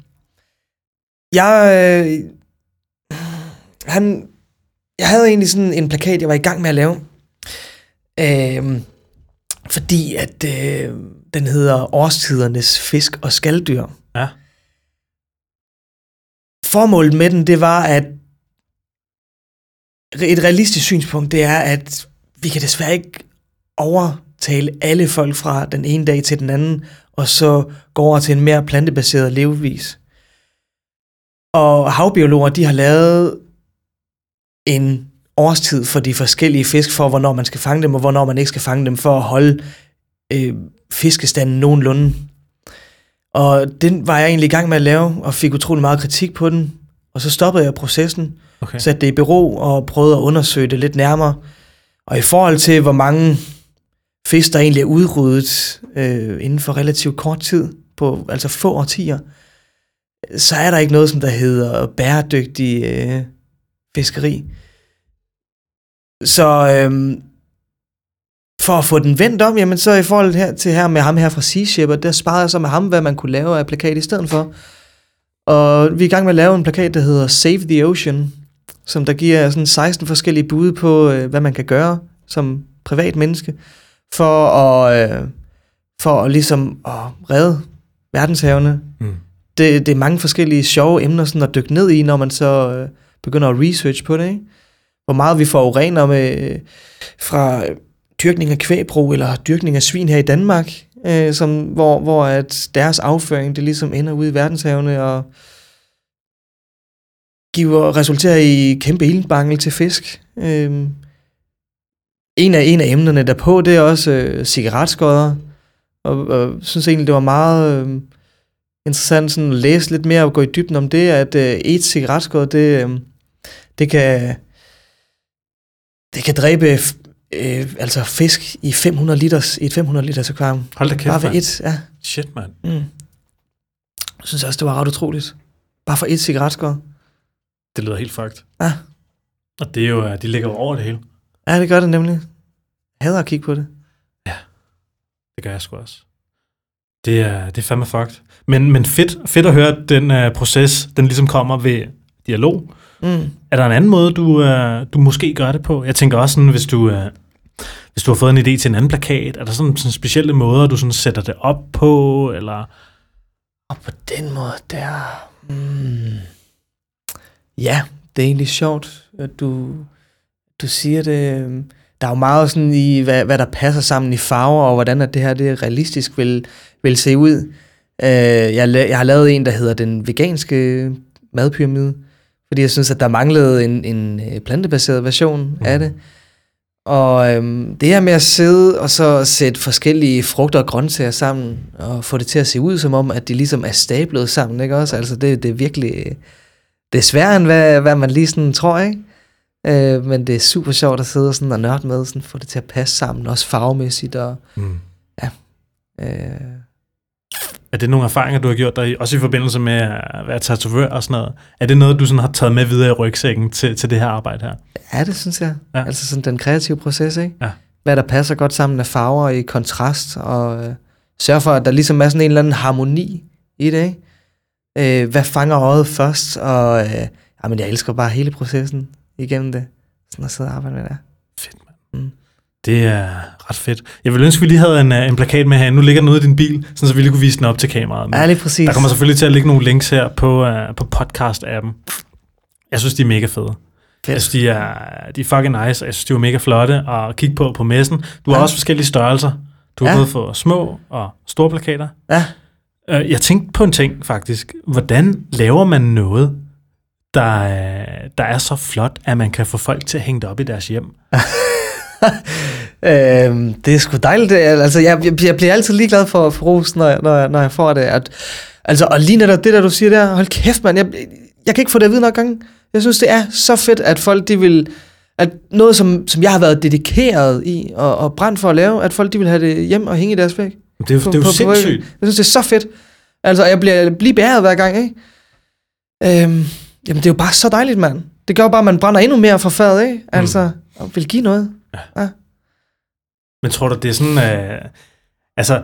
Jeg... Øh, han, jeg havde egentlig sådan en plakat, jeg var i gang med at lave. Øh, fordi at øh, den hedder Årstidernes fisk og skalddyr. Ja. formålet med den, det var, at et realistisk synspunkt, det er, at vi kan desværre ikke overtale alle folk fra den ene dag til den anden, og så gå over til en mere plantebaseret levevis. Og havbiologer, de har lavet en årstid for de forskellige fisk, for hvornår man skal fange dem, og hvornår man ikke skal fange dem, for at holde øh, fiskestanden nogenlunde. Og den var jeg egentlig i gang med at lave, og fik utrolig meget kritik på den. Og så stoppede jeg processen, Okay. satte det i bero og prøvede at undersøge det lidt nærmere. Og i forhold til, hvor mange fisk, der egentlig er udryddet øh, inden for relativt kort tid, på altså få årtier, så er der ikke noget, som der hedder bæredygtig øh, fiskeri. Så øh, for at få den vendt om, jamen så i forhold her, til her med ham her fra Sea Shepherd, der sparede jeg så med ham, hvad man kunne lave af plakat i stedet for. Og vi er i gang med at lave en plakat, der hedder Save the Ocean, som der giver sådan 16 forskellige bud på, øh, hvad man kan gøre som privat menneske, for at, øh, for at ligesom at redde verdenshavene. Mm. Det, det er mange forskellige sjove emner sådan at dykke ned i, når man så øh, begynder at research på det. Ikke? Hvor meget vi forurener med, øh, fra øh, dyrkning af kvægbrug eller dyrkning af svin her i Danmark, øh, som, hvor, hvor at deres afføring det ligesom ender ude i verdenshavene og giver resulterer i kæmpe iltmangel til fisk. Øh, en af en af emnerne derpå, det er også øh, cigaretskodder. Og, og synes egentlig, det var meget øh, interessant sådan at læse lidt mere og gå i dybden om det, at øh, et cigaretskodder, det, øh, det kan det kan dræbe øh, altså fisk i 500 liters, i et 500 liters akvarium. Hold da kæft, Bare ved mand. et, ja. Shit, mand. Mm. Jeg synes også, det var ret utroligt. Bare for et cigaretskod. Det lyder helt fucked. Ja. Og det er jo, de ligger over det hele. Ja, det gør det nemlig. Hader at kigge på det. Det gør jeg sgu også. Det er, det er fandme fucked. Men, men fedt, fedt at høre, at den uh, proces, den ligesom kommer ved dialog. Mm. Er der en anden måde, du, uh, du måske gør det på? Jeg tænker også sådan, hvis du, uh, hvis du har fået en idé til en anden plakat, er der sådan, sådan specielle måder, du sådan sætter det op på, eller... Og på den måde der... Mm. Ja, det er egentlig sjovt, at du, du siger det. Der er jo meget sådan i, hvad, hvad der passer sammen i farver, og hvordan at det her det realistisk vil, vil se ud. Uh, jeg, jeg har lavet en, der hedder den veganske madpyramide, fordi jeg synes, at der manglede en, en øh, plantebaseret version mm. af det. Og øhm, det her med at sidde og så sætte forskellige frugter og grøntsager sammen, og få det til at se ud som om, at de ligesom er stablet sammen, ikke også? Altså det, det er virkelig, det er sværere end hvad, hvad man lige sådan tror, ikke? Øh, men det er super sjovt at sidde og, sådan og nørde med, sådan få det til at passe sammen, også farvemæssigt, og Mm. øh, Er det nogle erfaringer, du har gjort dig, i- også i forbindelse med at være tatovør og sådan noget? Er det noget, du sådan har taget med videre i rygsækken til, til det her arbejde her? ja, det synes jeg. Ja. Ja. Altså sådan den kreative proces, ikke? Ja. Hvad der passer godt sammen af farver i kontrast, og øh, sørge for, at der ligesom er sådan en eller anden harmoni i det, ikke? Øh, hvad fanger øjet først, og øh, jamen, jeg elsker bare hele processen igennem det. Sådan at sidde og arbejde med det. Fedt, mand. Mm. Det er ret fedt. Jeg ville ønske, at vi lige havde en, øh, en plakat med her. Nu ligger den ude i din bil, sådan så vi lige kunne vise den op til kameraet. Men Ja, lige præcis. der kommer selvfølgelig til at ligge nogle links her på, uh, på podcast-appen. Jeg synes, de er mega fede. Jeg Fedt. synes, de er, de er fucking nice. Jeg synes, de er mega flotte at kigge på på messen. Du har Ja. også forskellige størrelser. Du har Ja. både fået små og store plakater. Ja. Øh, Jeg tænkte på en ting, faktisk. Hvordan laver man noget, der, er- der er så flot, at man kan få folk til at hænge det op i deres hjem? (laughs) øhm, det er sgu dejligt. Altså, jeg, jeg, jeg bliver altid ligeglad for, for ros, når, jeg- når, jeg- når jeg får det. At, altså, og lige netop det der, du siger der, hold kæft, mand. Jeg, jeg kan ikke få det at vide nok gange. Jeg synes, det er så fedt, at folk, de vil... At noget, som, som jeg har været dedikeret i og, og brændt for at lave, at folk, de vil have det hjem og hænge i deres væg. Det er, På- det er jo på- på- sindssygt. Jeg synes, det er så fedt. Altså, jeg bliver lige bæret hver gang, ikke? Øhm, jamen, det er jo bare så dejligt, mand. Det gør bare, at man brænder endnu mere for fadet, ikke? Altså, og vil give noget. Men tror du, det er sådan... Øh, altså,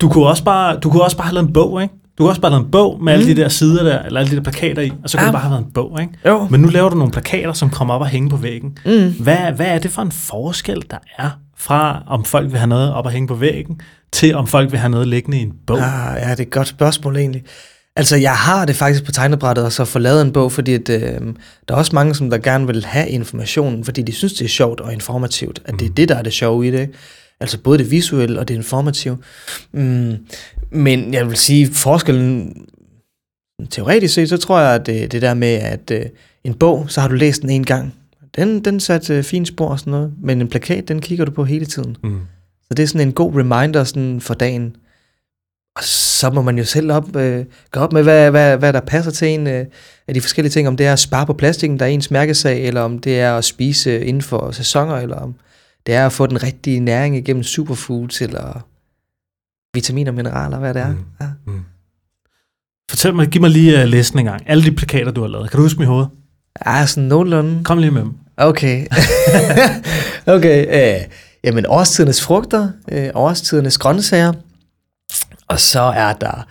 du kunne, også bare, du kunne også bare have lavet en bog, ikke? Du kunne også bare have lavet en bog med mm. alle Mm. de der sider der, eller alle de der plakater i, og så kunne Ja. du bare have lavet en bog, ikke? Jo. Men nu laver du nogle plakater, som kommer op og hænge på væggen. Mm. Hvad, hvad er det for en forskel, der er fra, om folk vil have noget op og hænge på væggen, til om folk vil have noget liggende i en bog? Ah, ja, det er et godt spørgsmål egentlig. Altså, jeg har det faktisk på tegnebrættet, og så få lavet en bog, fordi at, øh, der er også mange, som der gerne vil have informationen, fordi de synes, det er sjovt og informativt, at det er det, der er det sjove i det. Altså både det visuelle og det informative. Mm, men jeg vil sige, forskellen teoretisk set, så tror jeg, at det, det der med, at øh, en bog, så har du læst den en gang. Den, den satte øh, fint spor og sådan noget, men en plakat, den kigger du på hele tiden. Mm. Så det er sådan en god reminder sådan for dagen. Og så må man jo selv op, øh, gå op med, hvad, hvad, hvad der passer til en øh, af de forskellige ting. Om det er at spare på plastikken, der er ens mærkesag, eller om det er at spise inden for sæsoner, eller om det er at få den rigtige næring igennem superfoods, eller vitaminer og mineraler, hvad det er. Mm. Ja. Mm. Fortæl mig, giv mig lige uh, listen en gang. Alle de plakater, du har lavet. Kan du huske dem i hovedet? ja, sådan nogenlunde. Kom lige med dem. Okay. (laughs) okay. Øh, jamen, årstidernes frugter, øh, årstidernes grøntsager, og så er der,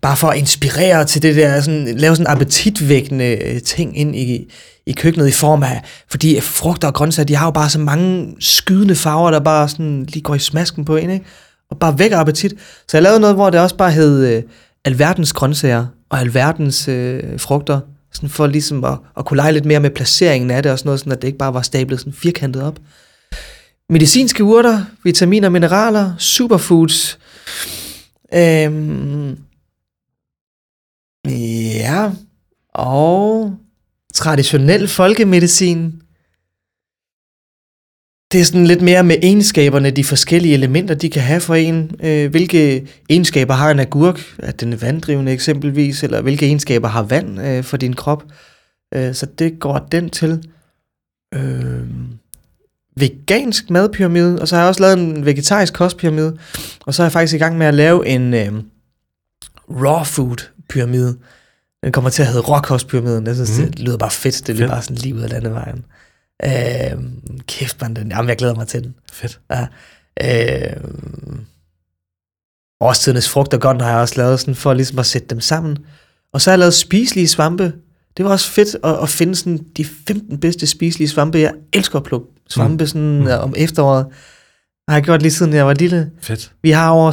bare for at inspirere til det der, sådan, lave sådan appetitvækkende øh, ting ind i, i køkkenet i form af, fordi frugter og grøntsager, de har jo bare så mange skydende farver, der bare sådan lige går i smasken på en, ikke? og bare vækker appetit. Så jeg lavede noget, hvor det også bare hed øh, alverdens grøntsager og alverdens øh, frugter, sådan for ligesom at, at kunne lege lidt mere med placeringen af det, og sådan noget, sådan at det ikke bare var stablet sådan firkantet op. Medicinske urter, vitaminer, mineraler, superfoods, øhm, ja, og traditionel folkemedicin. Det er sådan lidt mere med egenskaberne, de forskellige elementer, de kan have for en. Øh, hvilke egenskaber har en agurk? Er den vanddrivende eksempelvis? Eller hvilke egenskaber har vand øh, for din krop? Øh, så det går den til. Øh, vegansk madpyramide, og så har jeg også lavet en vegetarisk kostpyramide, og så er jeg faktisk i gang med at lave en øh, raw food pyramide. Den kommer til at hedde råkostpyramiden. Jeg synes, Mm. det lyder bare fedt. Det lyder Fedt. bare sådan lige ud af landevejen. Øh, kæft, man, den. Jamen, jeg glæder mig til den. Fedt. Ja. Øh, årstidernes frugt og grønt har jeg også lavet sådan for ligesom at sætte dem sammen. Og så har jeg lavet spiselige svampe. Det var også fedt at, at finde sådan de 15 bedste spiselige svampe. Jeg elsker at plukke svampe sådan Mm. mm. om efteråret. Det har jeg gjort lige siden jeg var lille. Fedt. Vi har over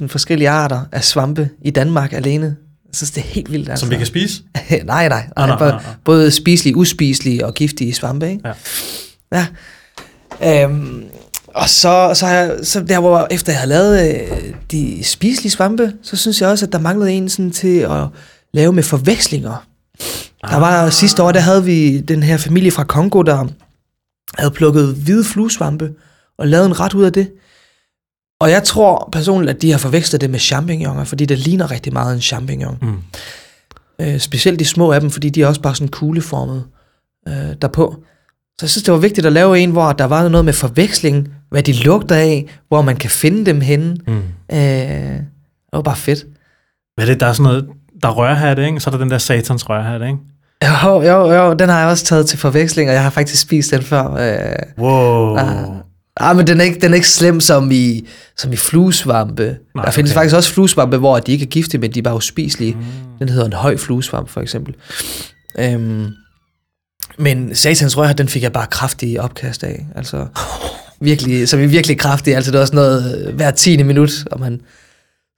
7.000 forskellige arter af svampe i Danmark alene. Jeg synes, det er helt vildt. Altså. Som vi kan spise? nej, (laughs) nej. nej, Ah, nej, både, nej, nej. både spiselige, uspiselige og giftige svampe, ikke? Ja. Ja. Øhm, og så, så, har jeg, så der hvor efter jeg har lavet øh, de spiselige svampe, så synes jeg også, at der manglede en sådan til at lave med forvekslinger. Der var sidste år, der havde vi den her familie fra Kongo, der havde plukket hvide fluesvampe og lavet en ret ud af det. Og jeg tror personligt, at de har forvekslet det med champignoner, fordi det ligner rigtig meget en champignon. Mm. Øh, specielt de små af dem, fordi de er også bare sådan kugleformet øh, derpå. Så jeg synes, det var vigtigt at lave en, hvor der var noget med forveksling, hvad de lugter af, hvor man kan finde dem henne. Mm. Øh, det var bare fedt. Hvad er det? Der er sådan noget, der er rørhat, ikke? Så er der den der satans rørhat, ikke? Jo, jo, jo, den har jeg også taget til forveksling, og jeg har faktisk spist den før. Øh, Wow. Ah. ah, men den er, ikke, den er ikke slem som i, som i fluesvampe. Nej, der findes okay. faktisk også fluesvampe, hvor de ikke er giftige, men de er bare uspiselige. Mm. Den hedder en høj fluesvamp, for eksempel. Øhm, men satans rør, den fik jeg bare kraftige opkast af. Altså, (laughs) virkelig, som er virkelig kraftig. Altså, det var sådan noget hver tiende minut, og man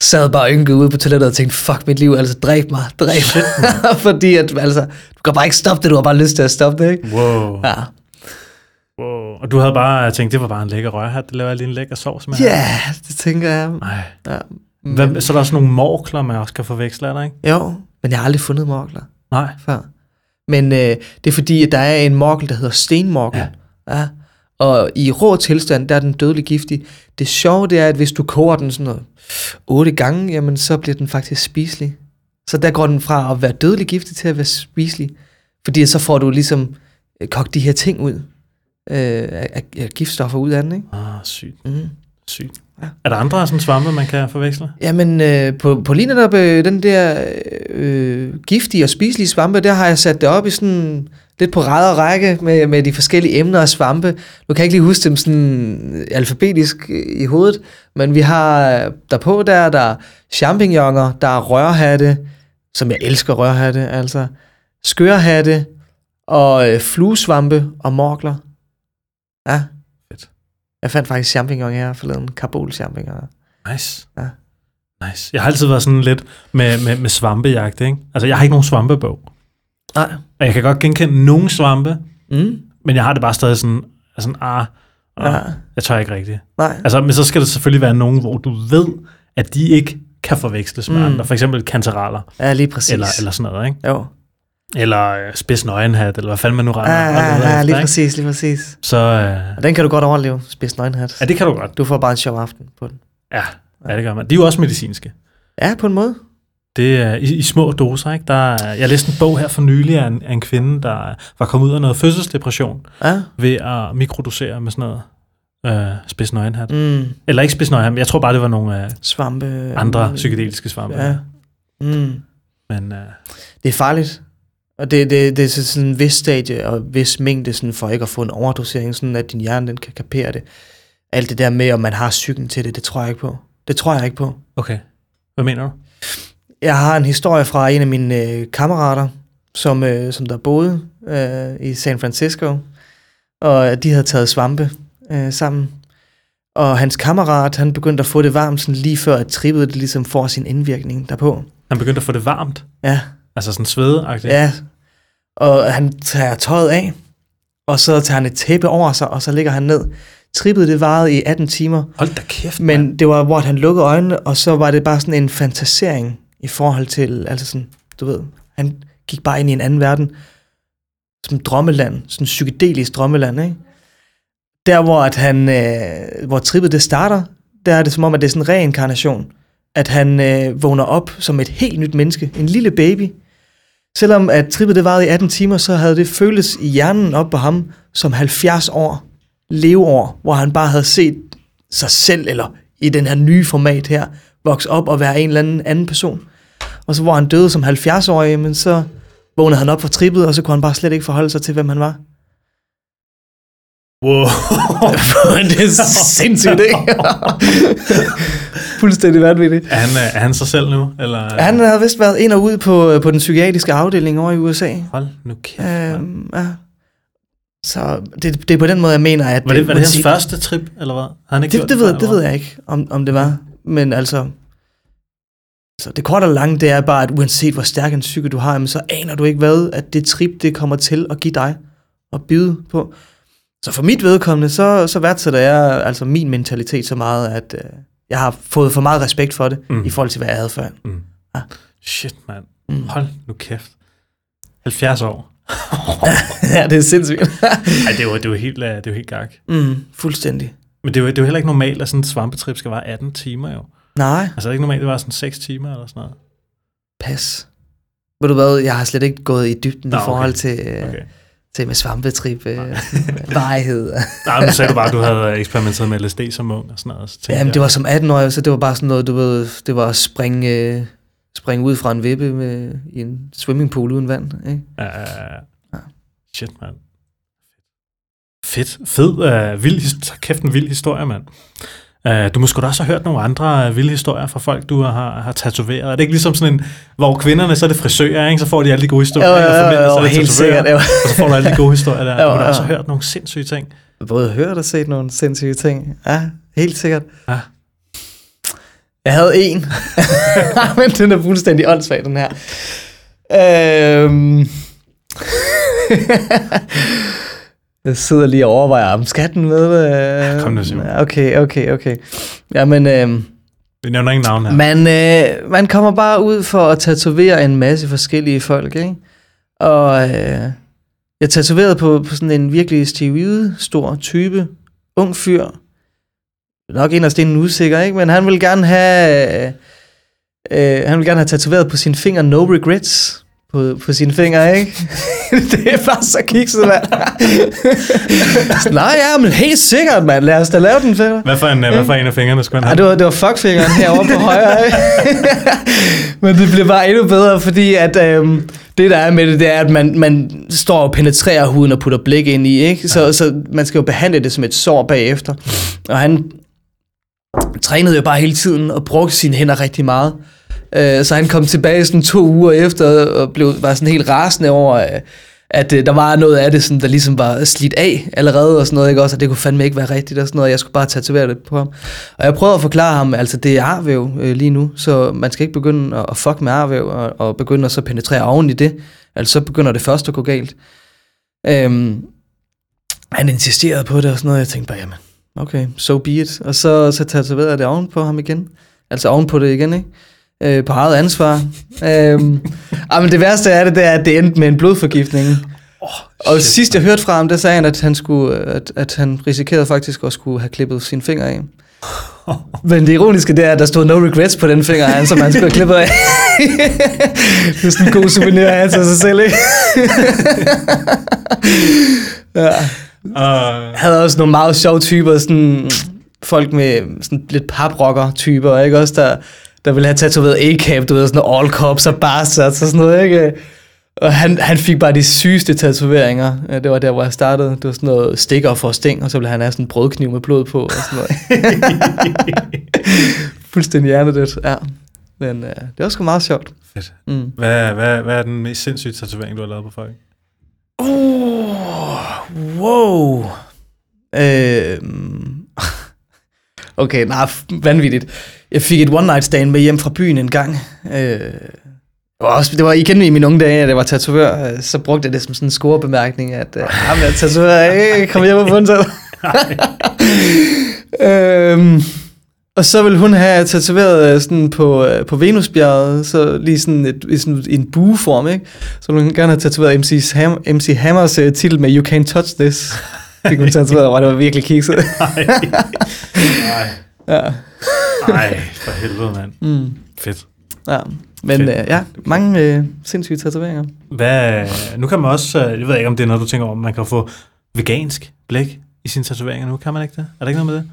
sad bare ynket ude på toilettet og tænkte, fuck mit liv, altså dræb mig, dræb mig. (laughs) Fordi at, altså, du kan bare ikke stoppe det, du har bare lyst til at stoppe det, ikke? Wow. Ja, wow. Og du havde bare tænkt, det var bare en lækker rørhat, det laver jeg lige en lækker sovs med. ja yeah, det tænker jeg. Nej. Ja. Hvad, så er der også nogle morkler, man også kan forveksle, er der ikke? Jo, men jeg har aldrig fundet morkler Nej. før. Men øh, det er fordi, at der er en morkel, der hedder stenmorkel. Ja. ja. Og i rå tilstand, der er den dødelig giftig. Det sjove, det er, at hvis du koger den sådan noget otte gange, jamen så bliver den faktisk spiselig. Så der går den fra at være dødelig giftig til at være spiselig. Fordi så får du ligesom øh, kogt de her ting ud. Øh, af, af, af giftstoffer ud af den, ikke? Ah, sygt. Mm. Sygt. Ja. Er der andre sådan svampe, man kan forveksle? Jamen, øh, på, på lige netop øh, den der øh, giftige og spiselige svampe, der har jeg sat det op i sådan lidt på ræd og række med, med de forskellige emner af svampe. Nu kan jeg ikke lige huske dem sådan alfabetisk øh, i hovedet, men vi har øh, derpå der, er der er champignoner, der er rørhatte, som jeg elsker rørhatte, altså skørhatte, og øh, fluesvampe og morkler. Ja. Fedt. Jeg fandt faktisk champignon her forleden, karbol champignon. Nice. Ja. Nice. Jeg har altid været sådan lidt med, med, med svampejagt, ikke? Altså, jeg har ikke nogen svampebog. Nej. Og jeg kan godt genkende nogle svampe, Mm. men jeg har det bare stadig sådan, sådan ah, ah Ja. jeg tør ikke rigtigt. Nej. Altså, men så skal det selvfølgelig være nogen, hvor du ved, at de ikke kan forveksles med Mm. andre. For eksempel kantereller, Ja, lige præcis. eller, eller sådan noget, ikke? Jo. Eller øh, spids nøgenhat, eller hvad fanden man nu Ja, render ja, render ja, efter, lige ikke? præcis, lige præcis. Så øh, Og den kan du godt overleve, spids nøgenhat. ja, det kan du godt. Du får bare en sjov aften på den. Ja, ja, det gør man. De er jo også medicinske. Ja, på en måde. Det er i, i små doser, ikke? Der er, jeg læste en bog her for nylig af en, af en kvinde, der var kommet ud af noget fødselsdepression Ja. ved at mikrodosere med sådan noget øh, spids nøgenhat. Mm. Eller ikke spids nøgenhat, men jeg tror bare, det var nogle øh, Svampe. andre psykedeliske svampe. Ja. Mm. Men øh, Det er farligt. Og det, det, det er så sådan en vis stadie og vis mængde sådan for ikke at få en overdosering, sådan at din hjerne den kan kapere det. Alt det der med, om man har psyken til det, det tror jeg ikke på. Det tror jeg ikke på. okay, hvad mener du? Jeg har en historie fra en af mine øh, kammerater, som, øh, som der boede øh, i San Francisco, og de havde taget svampe øh, sammen. Og hans kammerat, han begyndte at få det varmt sådan lige før, at trippet det ligesom får sin indvirkning derpå. Han begyndte at få det varmt, Ja, altså sådan svedeagtigt. ja. Og han tager tøjet af, og så tager han et tæppe over sig, og så ligger han ned. Trippet det varede i 18 timer, Hold da kæft, mand. men det var, hvor han lukkede øjnene, og så var det bare sådan en fantasering i forhold til, altså sådan, du ved, han gik bare ind i en anden verden, som drømmeland, sådan psykedelisk drømmeland, ikke? Der, hvor, at han, øh, hvor trippet det starter, der er det som om, at det er sådan en reinkarnation. At han øh, vågner op som et helt nyt menneske, en lille baby. Selvom at trippet det varede i 18 timer, så havde det føltes i hjernen op på ham som 70 år leveår, hvor han bare havde set sig selv, eller i den her nye format her, vokse op og være en eller anden anden person. Og så hvor han døde som 70-årig, men så vågnede han op fra trippet, og så kunne han bare slet ikke forholde sig til, hvem han var. Wow. (laughs) det er (laughs) sindssygt, ikke? Fuldstændig vanvittigt. er, han, øh, er han sig selv nu? Eller? Han havde vist været ind og ud på, på den psykiatriske afdeling over i USA. Hold nu kæft. Øhm, ja. Så det, det er på den måde, jeg mener, at... Var det, var det hans uanset- første trip, eller hvad? Har han ikke gjort Det, det, før, ved, det ved jeg ikke, om, om det var. Men altså... Så det korte og lange, det er bare, at uanset hvor stærk en psyke du har, jamen, så aner du ikke hvad, at det trip, det kommer til at give dig og byde på. Så for mit vedkommende, så, så værdsætter jeg altså min mentalitet så meget, at øh, jeg har fået for meget respekt for det, Mm. i forhold til, hvad jeg havde før. Mm. Ja. Shit, mand. Mm. Hold nu kæft. 70 år. (laughs) ja, det er sindssygt. Ej, det er jo, det helt, øh, det jo helt gak. mm, fuldstændig. Men det er, jo, det er jo heller ikke normalt, at sådan en svampetrip skal vare 18 timer jo. Nej, Altså det er ikke normalt, det var sådan 6 timer eller sådan noget. pas. Ved du hvad, jeg har slet ikke gået i dybden Nå, i okay. forhold til, øh, Okay. til med svampetrip, øh, (laughs) varighed. Nej, nu sagde du bare, at du havde eksperimenteret med LSD som ung og sådan noget. Så Jamen, jeg- det var som 18-årig, så det var bare sådan noget, du ved, det var at springe, øh, springe ud fra en vippe med, i en swimmingpool uden vand. Ikke? Ja, ja, ja. Ja. Shit, mand. Fedt. Fed, uh, vild, kæft en vild historie, mand. Uh, du må sgu da også have hørt nogle andre uh, vilde historier fra folk, du har, har tatoveret. Er det ikke ligesom sådan en, hvor kvinderne, så er det frisører, ikke? så får de alle de gode historier, Jo, jo, jo, så er det helt sikkert, jo. og så får du alle de gode historier der. (laughs) Jo, Du har da også jo. hørt nogle sindssyge ting. Både hørt og set nogle sindssyge ting. Ja, helt sikkert. Ja. Jeg havde en, (laughs) men den er fuldstændig åndssvag, den her. Øhm. (laughs) Jeg sidder lige og overvejer, om skal den med? Øh... kom nu, Simon. Okay, okay, okay. Jamen, øhm, Vi nævner ingen navn her. man, øh, man kommer bare ud for at tatovere en masse forskellige folk, ikke? Og øh, jeg tatoverede på, på sådan en virkelig steroide stor type, ung fyr. Nok inderst inden usikker, ikke? Men han vil gerne have... Øh, øh, han vil gerne have tatoveret på sin finger no regrets på, på sine fingre, ikke? (laughs) det er bare så kikset, mand. (laughs) Nej, ja, men helt sikkert, mand. Lad os da lave den, fætter. Hvad for en, hvad for en af fingrene skulle han Ja, have? det var, det var fuckfingeren herovre på højre. ikke? (laughs) Men det bliver bare endnu bedre, fordi at øhm, det der er med det, det er, at man, man står og penetrerer huden og putter blik ind i, ikke? Så, så man skal jo behandle det som et sår bagefter. Og han trænede jo bare hele tiden og brugte sine hænder rigtig meget. Øh, så han kom tilbage sådan to uger efter og blev, var sådan helt rasende over, øh, at øh, der var noget af det, sådan, der ligesom var slidt af allerede og sådan noget, ikke også, at det kunne fandme ikke være rigtigt og sådan noget, jeg skulle bare tatovere det på ham. Og jeg prøvede at forklare ham, altså det er arvæv øh, lige nu, så man skal ikke begynde at, at fuck med arvæv og, og begynde at så penetrere oven i det, altså så begynder det først at gå galt. Øhm, han insisterede på det og sådan noget, jeg tænkte bare, jamen, okay, so be it. Og så, så tatoverede jeg det oven på ham igen, altså oven på det igen, ikke? Øh, på eget ansvar. øhm, ah, men det værste af det, det er, at det endte med en blodforgiftning. Oh, og sidst jeg hørte fra ham, der sagde han, at han, skulle, at, at han risikerede faktisk at skulle have klippet sine fingre af. (laughs) Men det ironiske, det er, at der stod no regrets på den finger, han, som han skulle have klippet af. det er sådan en god souvenir han til sig selv, ikke? (laughs) ja. Uh. havde også nogle meget sjove typer, sådan folk med sådan lidt paprocker-typer, ikke også, der der ville have tatoveret A-cap, du ved, sådan all cops og bastards og sådan noget, ikke? Og han, han fik bare de sygeste tatoveringer. Det var der, hvor jeg startede. Det var sådan noget stikker for sting, og så ville han have sådan en brødkniv med blod på og sådan noget. (laughs) Fuldstændig hjernedødt, ja. Men uh, det var sgu meget sjovt. Fedt. Mm. Hvad, hvad, hvad er den mest sindssyge tatovering, du har lavet på folk? Uh, wow. Øh, okay, nej, vanvittigt. Jeg fik et one night stand med hjem fra byen en gang. Øh, det var, også, det var igen i mine unge dage, at jeg var tatovør, øh, så brugte jeg det som sådan en scorebemærkning, at øh, ham er tatovør, hey, kom hjem og få en (laughs) øhm, og så ville hun have tatoveret øh, sådan på, øh, på Venusbjerget, så lige sådan, et, sådan en bueform, ikke? Så ville hun gerne have tatoveret MC, Ham, MC Hammers uh, titel med You Can't Touch This. Fik hun tatoveret, og det var virkelig kikset. (laughs) Nej. Nej. Ja. Nej, for helvede, mand. Mm. Fedt. Ja, men Fedt. Øh, ja, mange øh, sindssyge tatoveringer. Hvad, nu kan man også, øh, jeg ved ikke om det er noget, du tænker om, man kan få vegansk blæk i sine tatoveringer nu, kan man ikke det? Er der ikke noget med det?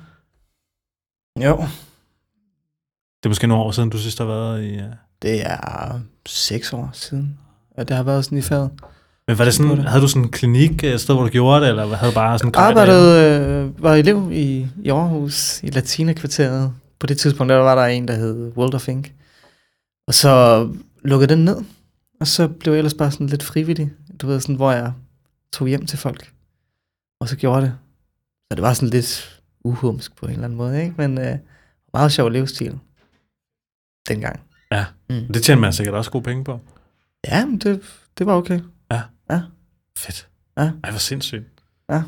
Jo. Det er måske nogle år siden, du sidst har været i... Uh... Det er seks år siden, at det har været sådan i faget. Men var det sådan, havde du sådan en klinik, et sted, hvor du gjorde det, eller havde bare sådan en Arbejdede, øh, var elev i, i Aarhus, i Latina-kvarteret. På det tidspunkt, der var der en, der hed World of Ink. Og så lukkede den ned, og så blev jeg ellers bare sådan lidt frivillig, du ved, sådan, hvor jeg tog hjem til folk, og så gjorde det. Så det var sådan lidt uhumsk på en eller anden måde, ikke? Men øh, meget sjov livsstil dengang. Ja, mm. det tjener man sikkert også gode penge på. Ja, men det, det var okay. Ja. Fedt. Ja. Ej, hvor sindssygt. Ja.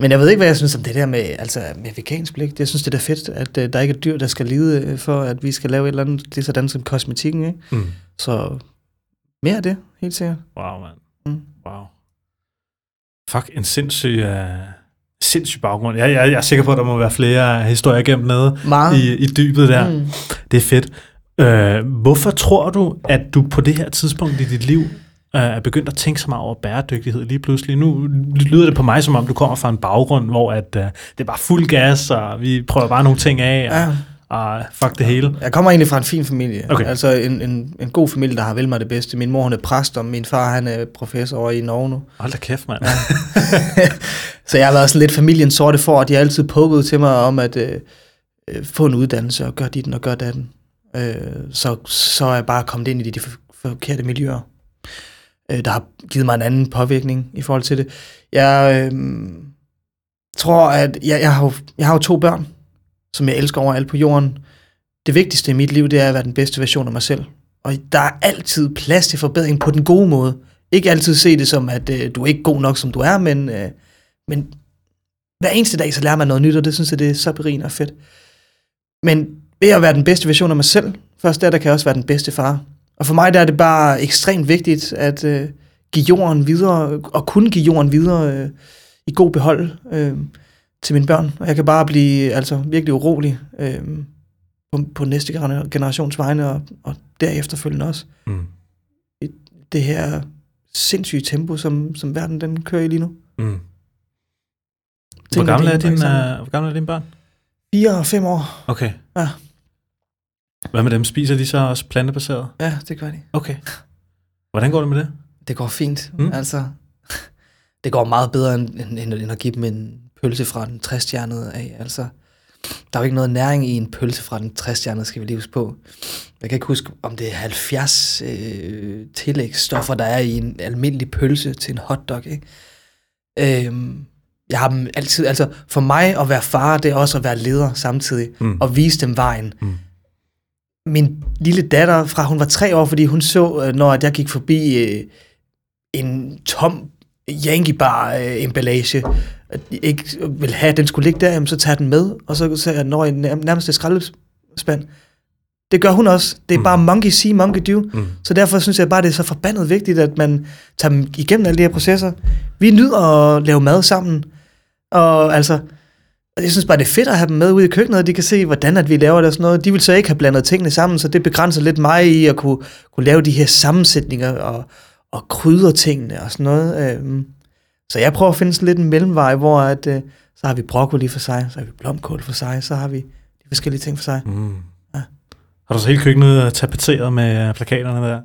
Men jeg ved ikke, hvad jeg synes om det der med, altså, med vegansk blik. Jeg synes, det er fedt, at uh, der ikke er dyr, der skal lide øh, for, at vi skal lave et eller andet, lige sådan som kosmetikken, ikke? Mm. Så mere af det, helt sikkert. Wow, mand. Mm. Wow. Fuck, en sindssyg, uh, sindssyg baggrund. Jeg, jeg, jeg er sikker på, at der må være flere historier gemt nede i, i dybet der. Mm. Det er fedt. Uh, hvorfor tror du, at du på det her tidspunkt i dit liv er begyndt at tænke så meget over bæredygtighed lige pludselig. Nu lyder det på mig, som om du kommer fra en baggrund, hvor at, uh, det er bare fuld gas, og vi prøver bare nogle ting af, og, ja. og fuck det hele. Jeg kommer egentlig fra en fin familie. Okay. Altså en, en, en god familie, der har vel mig det bedste. Min mor hun er præst, og min far han er professor over i Norge nu. Hold da kæft, mand. (laughs) (laughs) Så jeg har været sådan lidt familien sorte for, at de har altid pukket til mig om at øh, øh, få en uddannelse, og gøre dit og gøre datten. Øh, så, så er jeg bare kommet ind i de forkerte miljøer øh, der har givet mig en anden påvirkning i forhold til det. Jeg øh, tror, at jeg, jeg, har jo, jeg har jo to børn, som jeg elsker over alt på jorden. Det vigtigste i mit liv, det er at være den bedste version af mig selv. Og der er altid plads til forbedring på den gode måde. Ikke altid se det som, at øh, du er ikke god nok, som du er, men, øh, men hver eneste dag, så lærer man noget nyt, og det synes jeg, det er så berigende og fedt. Men ved at være den bedste version af mig selv, først der, der kan jeg også være den bedste far. Og for mig der er det bare ekstremt vigtigt at øh, give jorden videre, og kunne give jorden videre øh, i god behold øh, til mine børn. Og jeg kan bare blive altså virkelig urolig øh, på, på næste generations vegne, og, og derefter følgende også. Mm. I det her sindssyge tempo, som, som verden den kører i lige nu. Mm. Hvor gamle, er din, uh, hvor gamle er dine børn? 4 og 5 år. Okay. Ja. Hvad med dem? Spiser de så også plantebaseret? Ja, det gør de. Okay. Hvordan går det med det? Det går fint. Mm. Altså, (laughs) det går meget bedre, end, end, end at give dem en pølse fra den 60 af. Altså, der er jo ikke noget næring i en pølse fra den 60 skal vi lige huske på. Jeg kan ikke huske, om det er 70 øh, tillægsstoffer, der er i en almindelig pølse til en hotdog. Ikke? Øhm, jeg har dem altid, altså for mig at være far, det er også at være leder samtidig, mm. og vise dem vejen. Mm. Min lille datter, fra hun var tre år, fordi hun så, øh, når jeg gik forbi øh, en tom Yankee Bar øh, emballage, ikke vil have, at den skulle ligge der, jamen, så tager den med, og så, så når jeg nærmest skraldespand. Det gør hun også. Det er mm. bare monkey see, monkey do. Mm. Så derfor synes jeg bare, det er så forbandet vigtigt, at man tager dem igennem alle de her processer. Vi nyder at lave mad sammen. Og altså, jeg synes bare, det er fedt at have dem med ude i køkkenet, og de kan se, hvordan at vi laver det og sådan noget. De vil så ikke have blandet tingene sammen, så det begrænser lidt mig i at kunne, kunne lave de her sammensætninger og, og krydre tingene og sådan noget. Øhm, så jeg prøver at finde sådan lidt en mellemvej, hvor at, øh, så har vi broccoli for sig, så har vi blomkål for sig, så har vi de forskellige ting for sig. Mm. Ja. Har du så hele køkkenet tapeteret med plakaterne der?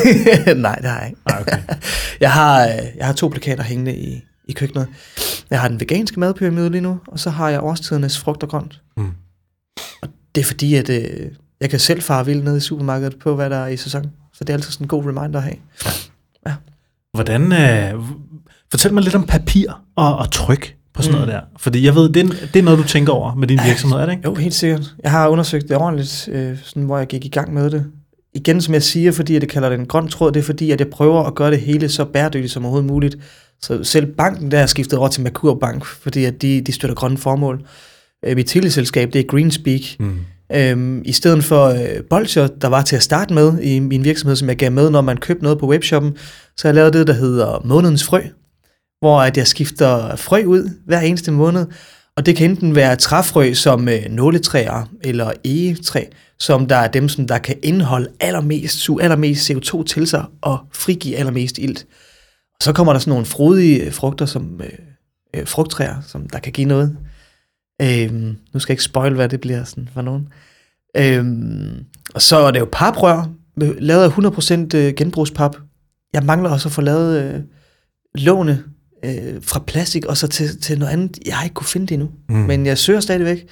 (laughs) Nej, det har jeg ikke. Ah, okay. (laughs) jeg, har, øh, jeg har to plakater hængende i, i køkkenet. Jeg har den veganske madpyramide lige nu, og så har jeg årstidernes frugt og grønt. Mm. Og det er fordi, at øh, jeg kan selv fare vildt ned i supermarkedet på, hvad der er i sæson. Så det er altid sådan en god reminder at have. Ja. Hvordan, øh, fortæl mig lidt om papir og, og tryk på sådan mm. noget der. Fordi jeg ved, det er, det er noget, du tænker over med din virksomhed, er det ikke? Jo, helt sikkert. Jeg har undersøgt det ordentligt, øh, sådan, hvor jeg gik i gang med det. Igen, som jeg siger, fordi jeg det kalder det en grøn tråd, det er fordi, at jeg prøver at gøre det hele så bæredygtigt som overhovedet muligt. Så selv banken der er skiftet over til Merkur Bank, fordi at de, de støtter grønne formål. Øh, mit teleselskab, det er Greenspeak. Mm. Øhm, I stedet for øh, bolcher, der var til at starte med i min virksomhed, som jeg gav med, når man købte noget på webshoppen, så har jeg lavet det, der hedder månedens frø, hvor at jeg skifter frø ud hver eneste måned. Og det kan enten være træfrø som øh, nåletræer eller egetræ, som der er dem, som der kan indeholde allermest, suge allermest CO2 til sig og frigive allermest ilt. Og så kommer der sådan nogle frodige frugter som øh, øh, frugttræer, som der kan give noget. Øhm, nu skal jeg ikke spoil, hvad det bliver sådan for nogen. Øhm, og så er det jo paprør, lavet af 100% øh, genbrugspap. Jeg mangler også at få lavet øh, låne øh, fra plastik og så til, til noget andet. Jeg har ikke kunne finde det endnu, mm. men jeg søger stadigvæk.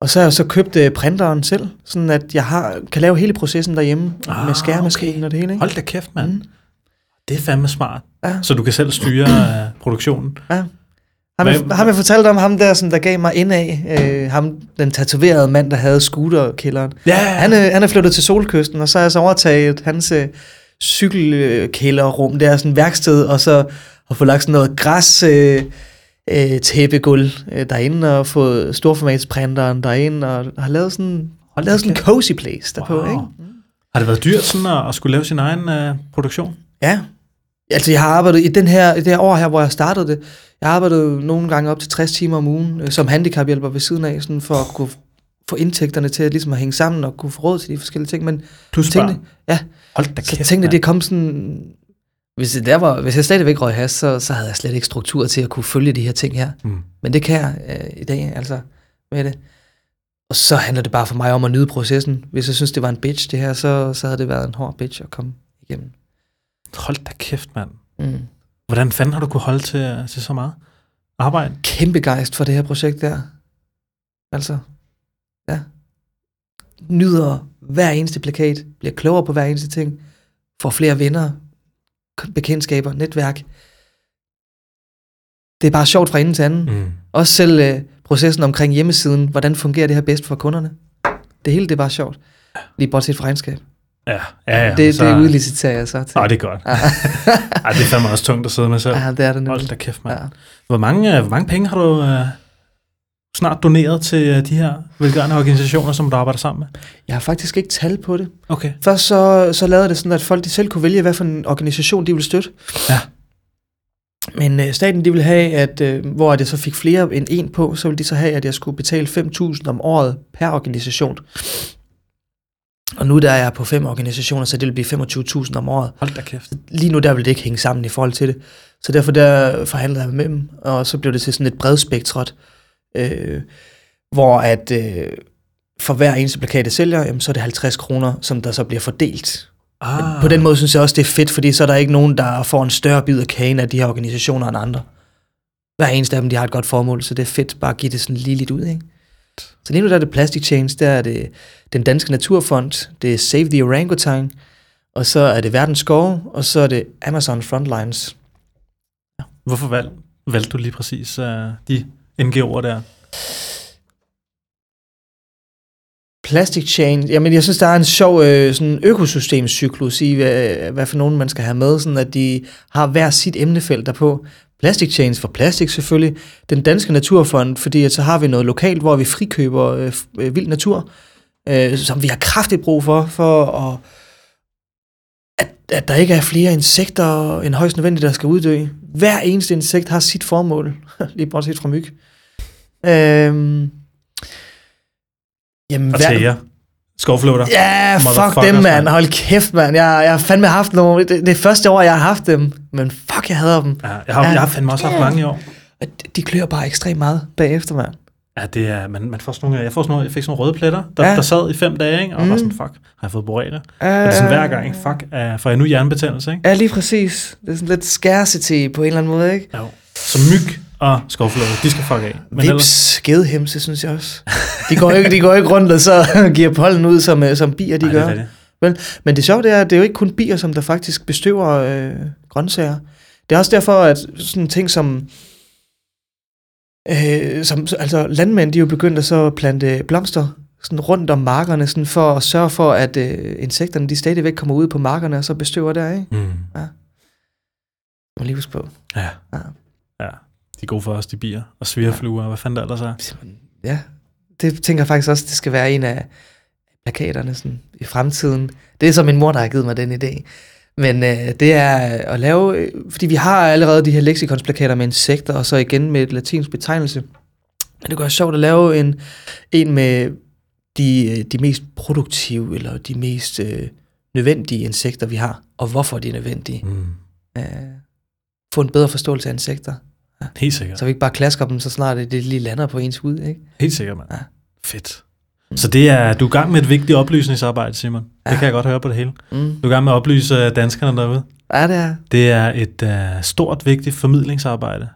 Og så har jeg så købt øh, printeren selv, sådan at jeg har, kan lave hele processen derhjemme ah, med skærmaskinen okay. og det hele. Ikke? Hold da kæft, mand. Mm. Det er fandme smart. Ja. Så du kan selv styre uh, (clears throat) produktionen. Ja. Ham, jeg, ham jeg fortalte om ham der, som der gav mig ind af, øh, ham, den tatoverede mand, der havde scooterkælderen. Ja. Han, øh, han er flyttet til Solkysten, og så har jeg så overtaget hans øh, cykelkælderrum, det er sådan et værksted, og så har fået lagt sådan noget græs øh, øh, tæppegulv øh, derinde, og fået storformatsprinteren derinde, og har lavet sådan, har lavet sådan en cozy place derpå. Wow. Ikke? Har det været dyrt sådan at, at skulle lave sin egen øh, produktion? Ja, altså jeg har arbejdet i, den her, i det her år her, hvor jeg startede det, jeg har arbejdet nogle gange op til 60 timer om ugen øh, som handicaphjælper ved siden af, sådan for at kunne få indtægterne til at, ligesom at hænge sammen og kunne få råd til de forskellige ting. Men Plus tænkte, Ja, Hold da kæft, så tænkte det kom sådan... Hvis, det der var, hvis jeg stadigvæk røg has, så, så havde jeg slet ikke struktur til at kunne følge de her ting her. Mm. Men det kan jeg øh, i dag, altså med det. Og så handler det bare for mig om at nyde processen. Hvis jeg synes, det var en bitch, det her, så, så havde det været en hård bitch at komme igennem. Hold da kæft, mand. Mm. Hvordan fanden har du kunne holde til, til så meget arbejde? Kæmpe gejst for det her projekt der. Altså, ja. Nyder hver eneste plakat, bliver klogere på hver eneste ting, får flere venner, bekendtskaber, netværk. Det er bare sjovt fra ende til anden. Mm. Også selv øh, processen omkring hjemmesiden, hvordan fungerer det her bedst for kunderne. Det hele det er bare sjovt. Lige bortset fra regnskab. Ja, ja, ja. Det, så, det udliciterer jeg så til. Ah, det er godt. Ja. Ej, (laughs) det er fandme også tungt at sidde med selv. Ja, det er det nemlig. Hold da kæft, mand. Ja. Hvor, mange, øh, hvor mange penge har du uh, snart doneret til uh, de her velgørende organisationer, som du arbejder sammen med? Jeg har faktisk ikke tal på det. Okay. Først så, så lavede det sådan, at folk de selv kunne vælge, hvad for en organisation de ville støtte. Ja. Men øh, staten de ville have, at øh, hvor jeg så fik flere end en på, så ville de så have, at jeg skulle betale 5.000 om året per organisation. Og nu der er jeg på fem organisationer, så det vil blive 25.000 om året. Hold da kæft. Lige nu der vil det ikke hænge sammen i forhold til det. Så derfor der forhandlede jeg med dem, og så blev det til sådan et bredspektret, øh, hvor at øh, for hver eneste plakat, jeg sælger, jamen, så er det 50 kroner, som der så bliver fordelt. Ah. Men på den måde synes jeg også, det er fedt, fordi så er der ikke nogen, der får en større bid af kagen af de her organisationer end andre. Hver eneste af dem, de har et godt formål, så det er fedt bare at give det sådan lige lidt ud, ikke? Så lige nu der er det Plastic Change, der er det den danske naturfond, det er Save the Orangutan, og så er det Verdens Skove, og så er det Amazon Frontlines. Hvorfor valg, valgte du lige præcis uh, de NGO'er der? Plastic Change, jamen jeg synes, der er en sjov øh, sådan økosystemcyklus i, hvad, hvad for nogen man skal have med, sådan at de har hver sit emnefelt derpå. Plastic Change for plastik selvfølgelig, den danske naturfond, fordi at så har vi noget lokalt, hvor vi frikøber øh, øh, vild natur, øh, som vi har kraftigt brug for, for at, at, at der ikke er flere insekter end højst nødvendigt, der skal uddø. Hver eneste insekt har sit formål, (laughs) lige bortset fra myg. Øh, Jamen, Og tæger. Skovflåter. Ja, fuck dem, mand. Hold kæft, mand. Jeg, jeg har fandme haft nogle... Det, det er første år, jeg har haft dem. Men fuck, jeg hader dem. Ja, jeg, har, Ja. jeg har fandme også haft mange i år. De- De klør bare ekstremt meget bagefter, mand. Ja, det er, man, man får sådan nogle, jeg, får sådan nogle, jeg fik sådan nogle røde pletter, der, Ja. ja. der sad i fem dage, ikke? og mm. var sådan, fuck, har jeg fået borrelia? Uh, Og det er sådan hver gang, ikke? fuck, uh, får jeg nu hjernebetændelse, ikke? Ja, lige præcis. Det er sådan lidt scarcity på en eller anden måde, ikke? Jo. Så myg og skovflåter, de skal fuck af. Men ellers, Vips, gedhemse, synes jeg også. De går ikke, de går ikke rundt og så (laughs) giver pollen ud, som, øh, som bier, de Ej, gør. det er rigtigt. Vel, men det sjove det er, at det er jo ikke kun bier, som der faktisk bestøver øh, grøntsager. Det er også derfor, at sådan ting som, øh, som altså landmænd, de er jo begyndt at så plante blomster sådan rundt om markerne, sådan for at sørge for, at øh, insekterne de stadigvæk kommer ud på markerne og så bestøver der, ikke? Mm. Må lige huske på. Ja. Ja. Ja. De er gode for os, de bier. Og svirfluer, og hvad fanden der ellers er. Ja, det tænker jeg faktisk også, det skal være en af plakaterne sådan, i fremtiden. Det er så min mor, der har givet mig den idé. Men øh, det er at lave, øh, fordi vi har allerede de her lexikondsplakater med insekter, og så igen med et latinsk betegnelse. Men det gør sjovt at lave en, en med de, øh, de mest produktive, eller de mest øh, nødvendige insekter, vi har, og hvorfor de er nødvendige. Mm. Øh, få en bedre forståelse af insekter, Helt sikkert. så vi ikke bare klasker dem, så snart det, det lige lander på ens hud, ikke? Helt sikkert, mand. Ja. Fedt. Så det er, du er i gang med et vigtigt oplysningsarbejde, Simon. Ja. Det kan jeg godt høre på det hele. Mm. Du er i gang med at oplyse øh, danskerne derude. Ja, det er. Det er et uh, stort, vigtigt formidlingsarbejde,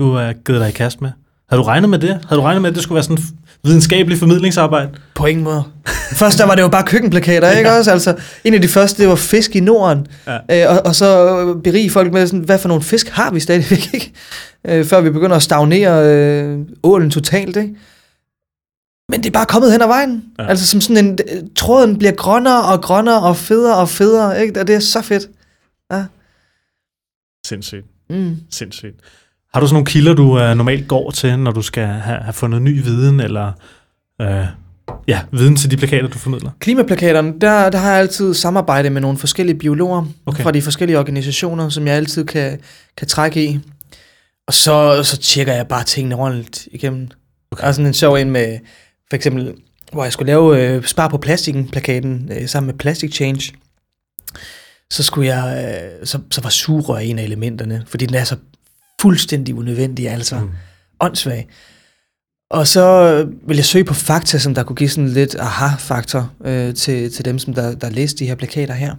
du har givet dig i kast med. Havde du regnet med det? Havde du regnet med, at det skulle være sådan et videnskabeligt formidlingsarbejde? På ingen måde. Først der var det jo bare køkkenplakater, (laughs) ikke også? Altså, en af de første, det var fisk i Norden. Ja. Øh, og, og så berige folk med, sådan, hvad for nogle fisk har vi stadigvæk, (laughs) ikke? Øh, før vi begynder at stagnere øh, ålen totalt, ikke? Men det er bare kommet hen ad vejen. Ja. Ja. Altså som sådan en, tråden bliver grønnere og grønnere og federe og federe, ikke? Og det er så fedt. Sindssygt. Mm. Sindssygt. Har du sådan nogle kilder, du uh, normalt går til, når du skal have, have fundet ny viden, eller uh, ja, viden til de plakater, du formidler? Klimaplakaterne, der, der har jeg altid samarbejde med nogle forskellige biologer Okay. fra de forskellige organisationer, som jeg altid kan, kan trække i. Og så, så tjekker jeg bare tingene ordentligt igennem. Okay. Der er sådan en sjov en med, for eksempel, hvor jeg skulle lave øh, Spar på plastikken plakaten øh, sammen med Plastic Change. Så, skulle jeg, øh, så, så var sugerør en af elementerne, fordi den er så fuldstændig unødvendig, altså Mm. åndssvag. Og så vil jeg søge på fakta, som der kunne give sådan lidt aha-faktor øh, til, til dem, som der, der læste de her plakater her.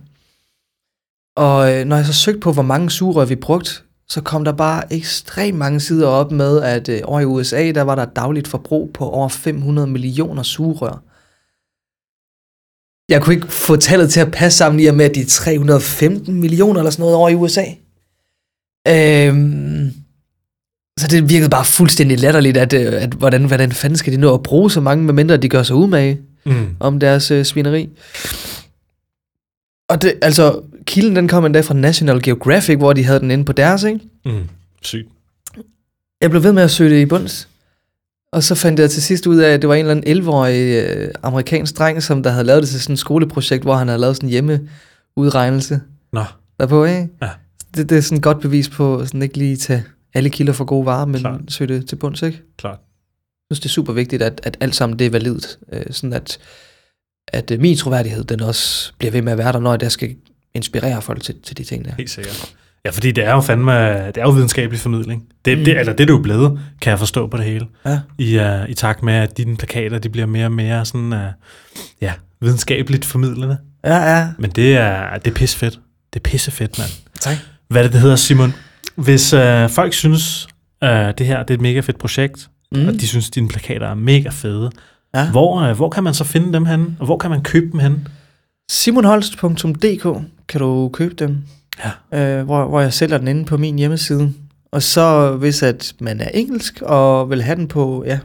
Og øh, når jeg så søgte på, hvor mange sugerør vi brugt, så kom der bare ekstremt mange sider op med, at øh, over i USA, der var der et dagligt forbrug på over 500 millioner sugerør. Jeg kunne ikke få tallet til at passe sammen i og med, at de er 315 millioner eller sådan noget over i USA. Øhm, så det virkede bare fuldstændig latterligt, at, øh, at hvordan, hvordan fanden skal de nå at bruge så mange, medmindre de gør sig umage Mm. om deres øh, svineri. Og det, altså, kilden den kom endda fra National Geographic, hvor de havde den inde på deres, ikke? Mm. Sygt. Jeg blev ved med at søge det i bunds. Og så fandt jeg til sidst ud af, at det var en eller anden 11-årig øh, amerikansk dreng, som der havde lavet det til sådan et skoleprojekt, hvor han havde lavet sådan en hjemmeudregnelse Nå, derpå, ikke? Ja. Det, det er sådan et godt bevis på, sådan ikke lige tage alle kilder for gode varer, men Klart. søge det til bunds, ikke? klart. Jeg synes, det er super vigtigt, at, at alt sammen det er validt. Øh, sådan at, at øh, min troværdighed, den også bliver ved med at være der, når jeg skal inspirere folk til, til de ting der. Helt sikkert. Ja, fordi det er jo fandme, det er jo videnskabelig formidling. Det, mm. Det, eller det er det jo blevet, kan jeg forstå på det hele. Ja. I, uh, i takt med, at dine plakater, de bliver mere og mere sådan, uh, ja, videnskabeligt formidlende. Ja, ja. Men det er, det er pissefedt. Det er pissefedt, mand. Tak. Hvad er det, det hedder, Simon? Hvis uh, folk synes, uh, det her det er et mega fedt projekt, mm. og de synes, dine plakater er mega fede. Ja. Hvor, øh, hvor kan man så finde dem hen, og hvor kan man købe dem hen? simonholst.dk kan du købe dem, Ja. øh, hvor, hvor jeg sælger den inde på min hjemmeside. Og så hvis at man er engelsk og vil have den på, ja,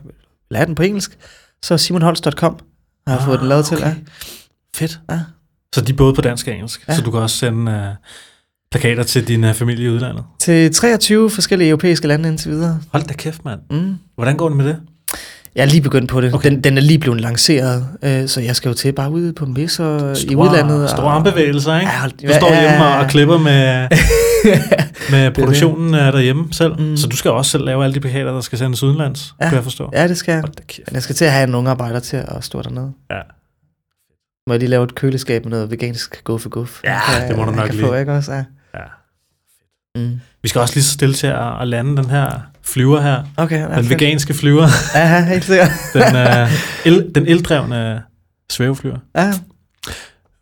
vil have den på engelsk, så simonholst.com har jeg Ah, fået den lavet til. okay. Ja. Fedt. Ja. Så de er både på dansk og engelsk, Ja. så du kan også sende øh, plakater til din øh, familie i udlandet. Til 23 forskellige europæiske lande indtil videre. Hold da kæft, mand. Mm. Hvordan går det med det? Jeg er lige begyndt på det. Okay. Den, den er lige blevet lanceret, øh, så jeg skal jo til bare ud på messer i udlandet. Store armbevægelser, ikke? Ja, Du står ja, hjemme og, og klipper med, (laughs) med produktionen øh, derhjemme selv, Mm. så du skal også selv lave alle de plakater, der skal sendes udenlands, Ja. kan jeg forstå. Ja, det skal jeg. Jeg skal til at have en ung arbejder til at stå dernede. Ja. Må jeg lige lave et køleskab med noget vegansk guf guf? Ja, Han det må du nok kan lige. Få, ikke også? Ja. Ja. Mm. Vi skal også lige så stille til at, at lande den her flyver her. Okay, ja, Den fedt. veganske flyver. Ja, helt sikkert. (laughs) Den, øh, el, den eldrevne svæveflyver. Ja,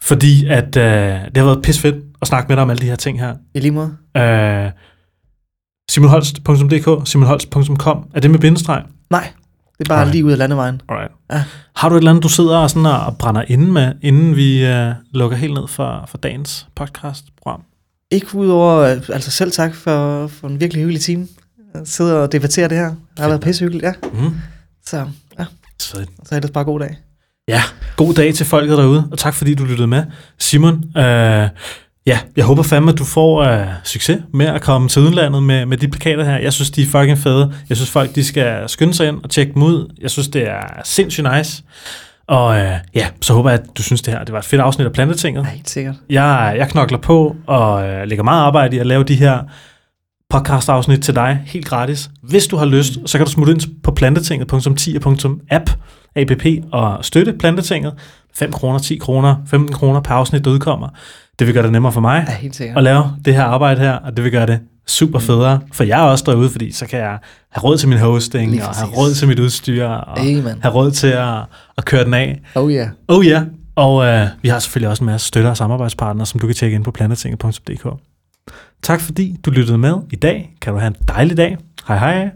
Fordi at øh, det har været pis fedt at snakke med dig om alle de her ting her. i lige måde. Øh, simonholst.dk, simonholst.com. Er det med bindestreg? Nej, det er bare Alright. lige ud af landevejen. Alright. Ja. Har du et eller andet, du sidder og, sådan og, brænder inde med, inden vi øh, lukker helt ned for, for dagens podcast-program? Ikke udover, øh, altså selv tak for, for en virkelig hyggelig time. At sidde og debattere det her. Det har været pissehyggeligt, ja. Mm. Så, ja, Svedigt. så er det bare god dag. Ja, god dag til folket derude, og tak fordi du lyttede med. Simon, øh, ja, jeg håber fandme, at du får øh, succes med at komme til udlandet med, med de plakater her. Jeg synes, de er fucking fede. Jeg synes, folk de skal skynde sig ind og tjekke dem ud. Jeg synes, det er sindssygt nice. Og øh, ja, så håber jeg, at du synes, det her det var et fedt afsnit af Plantetinget. Ja, helt sikkert. Jeg, jeg knokler på og øh, lægger meget arbejde i at lave de her podcast-afsnit til dig helt gratis. Hvis du har lyst, så kan du smutte ind på plantetinget.10.app app og støtte Plantetinget. 5 kroner, 10 kroner, 15 kroner per afsnit, der udkommer. Det vil gøre det nemmere for mig Ja, helt sikkert. at lave det her arbejde her, og det vil gøre det super federe for jer også derude, fordi så kan jeg have råd til min hosting, og have råd til mit udstyr, og Amen. have råd til at, at køre den af. Oh yeah. Oh ja, yeah. og øh, vi har selvfølgelig også en masse støtter og samarbejdspartnere, som du kan tjekke ind på planetinget.dk. Tak fordi du lyttede med i dag. Kan du have en dejlig dag. Hej hej.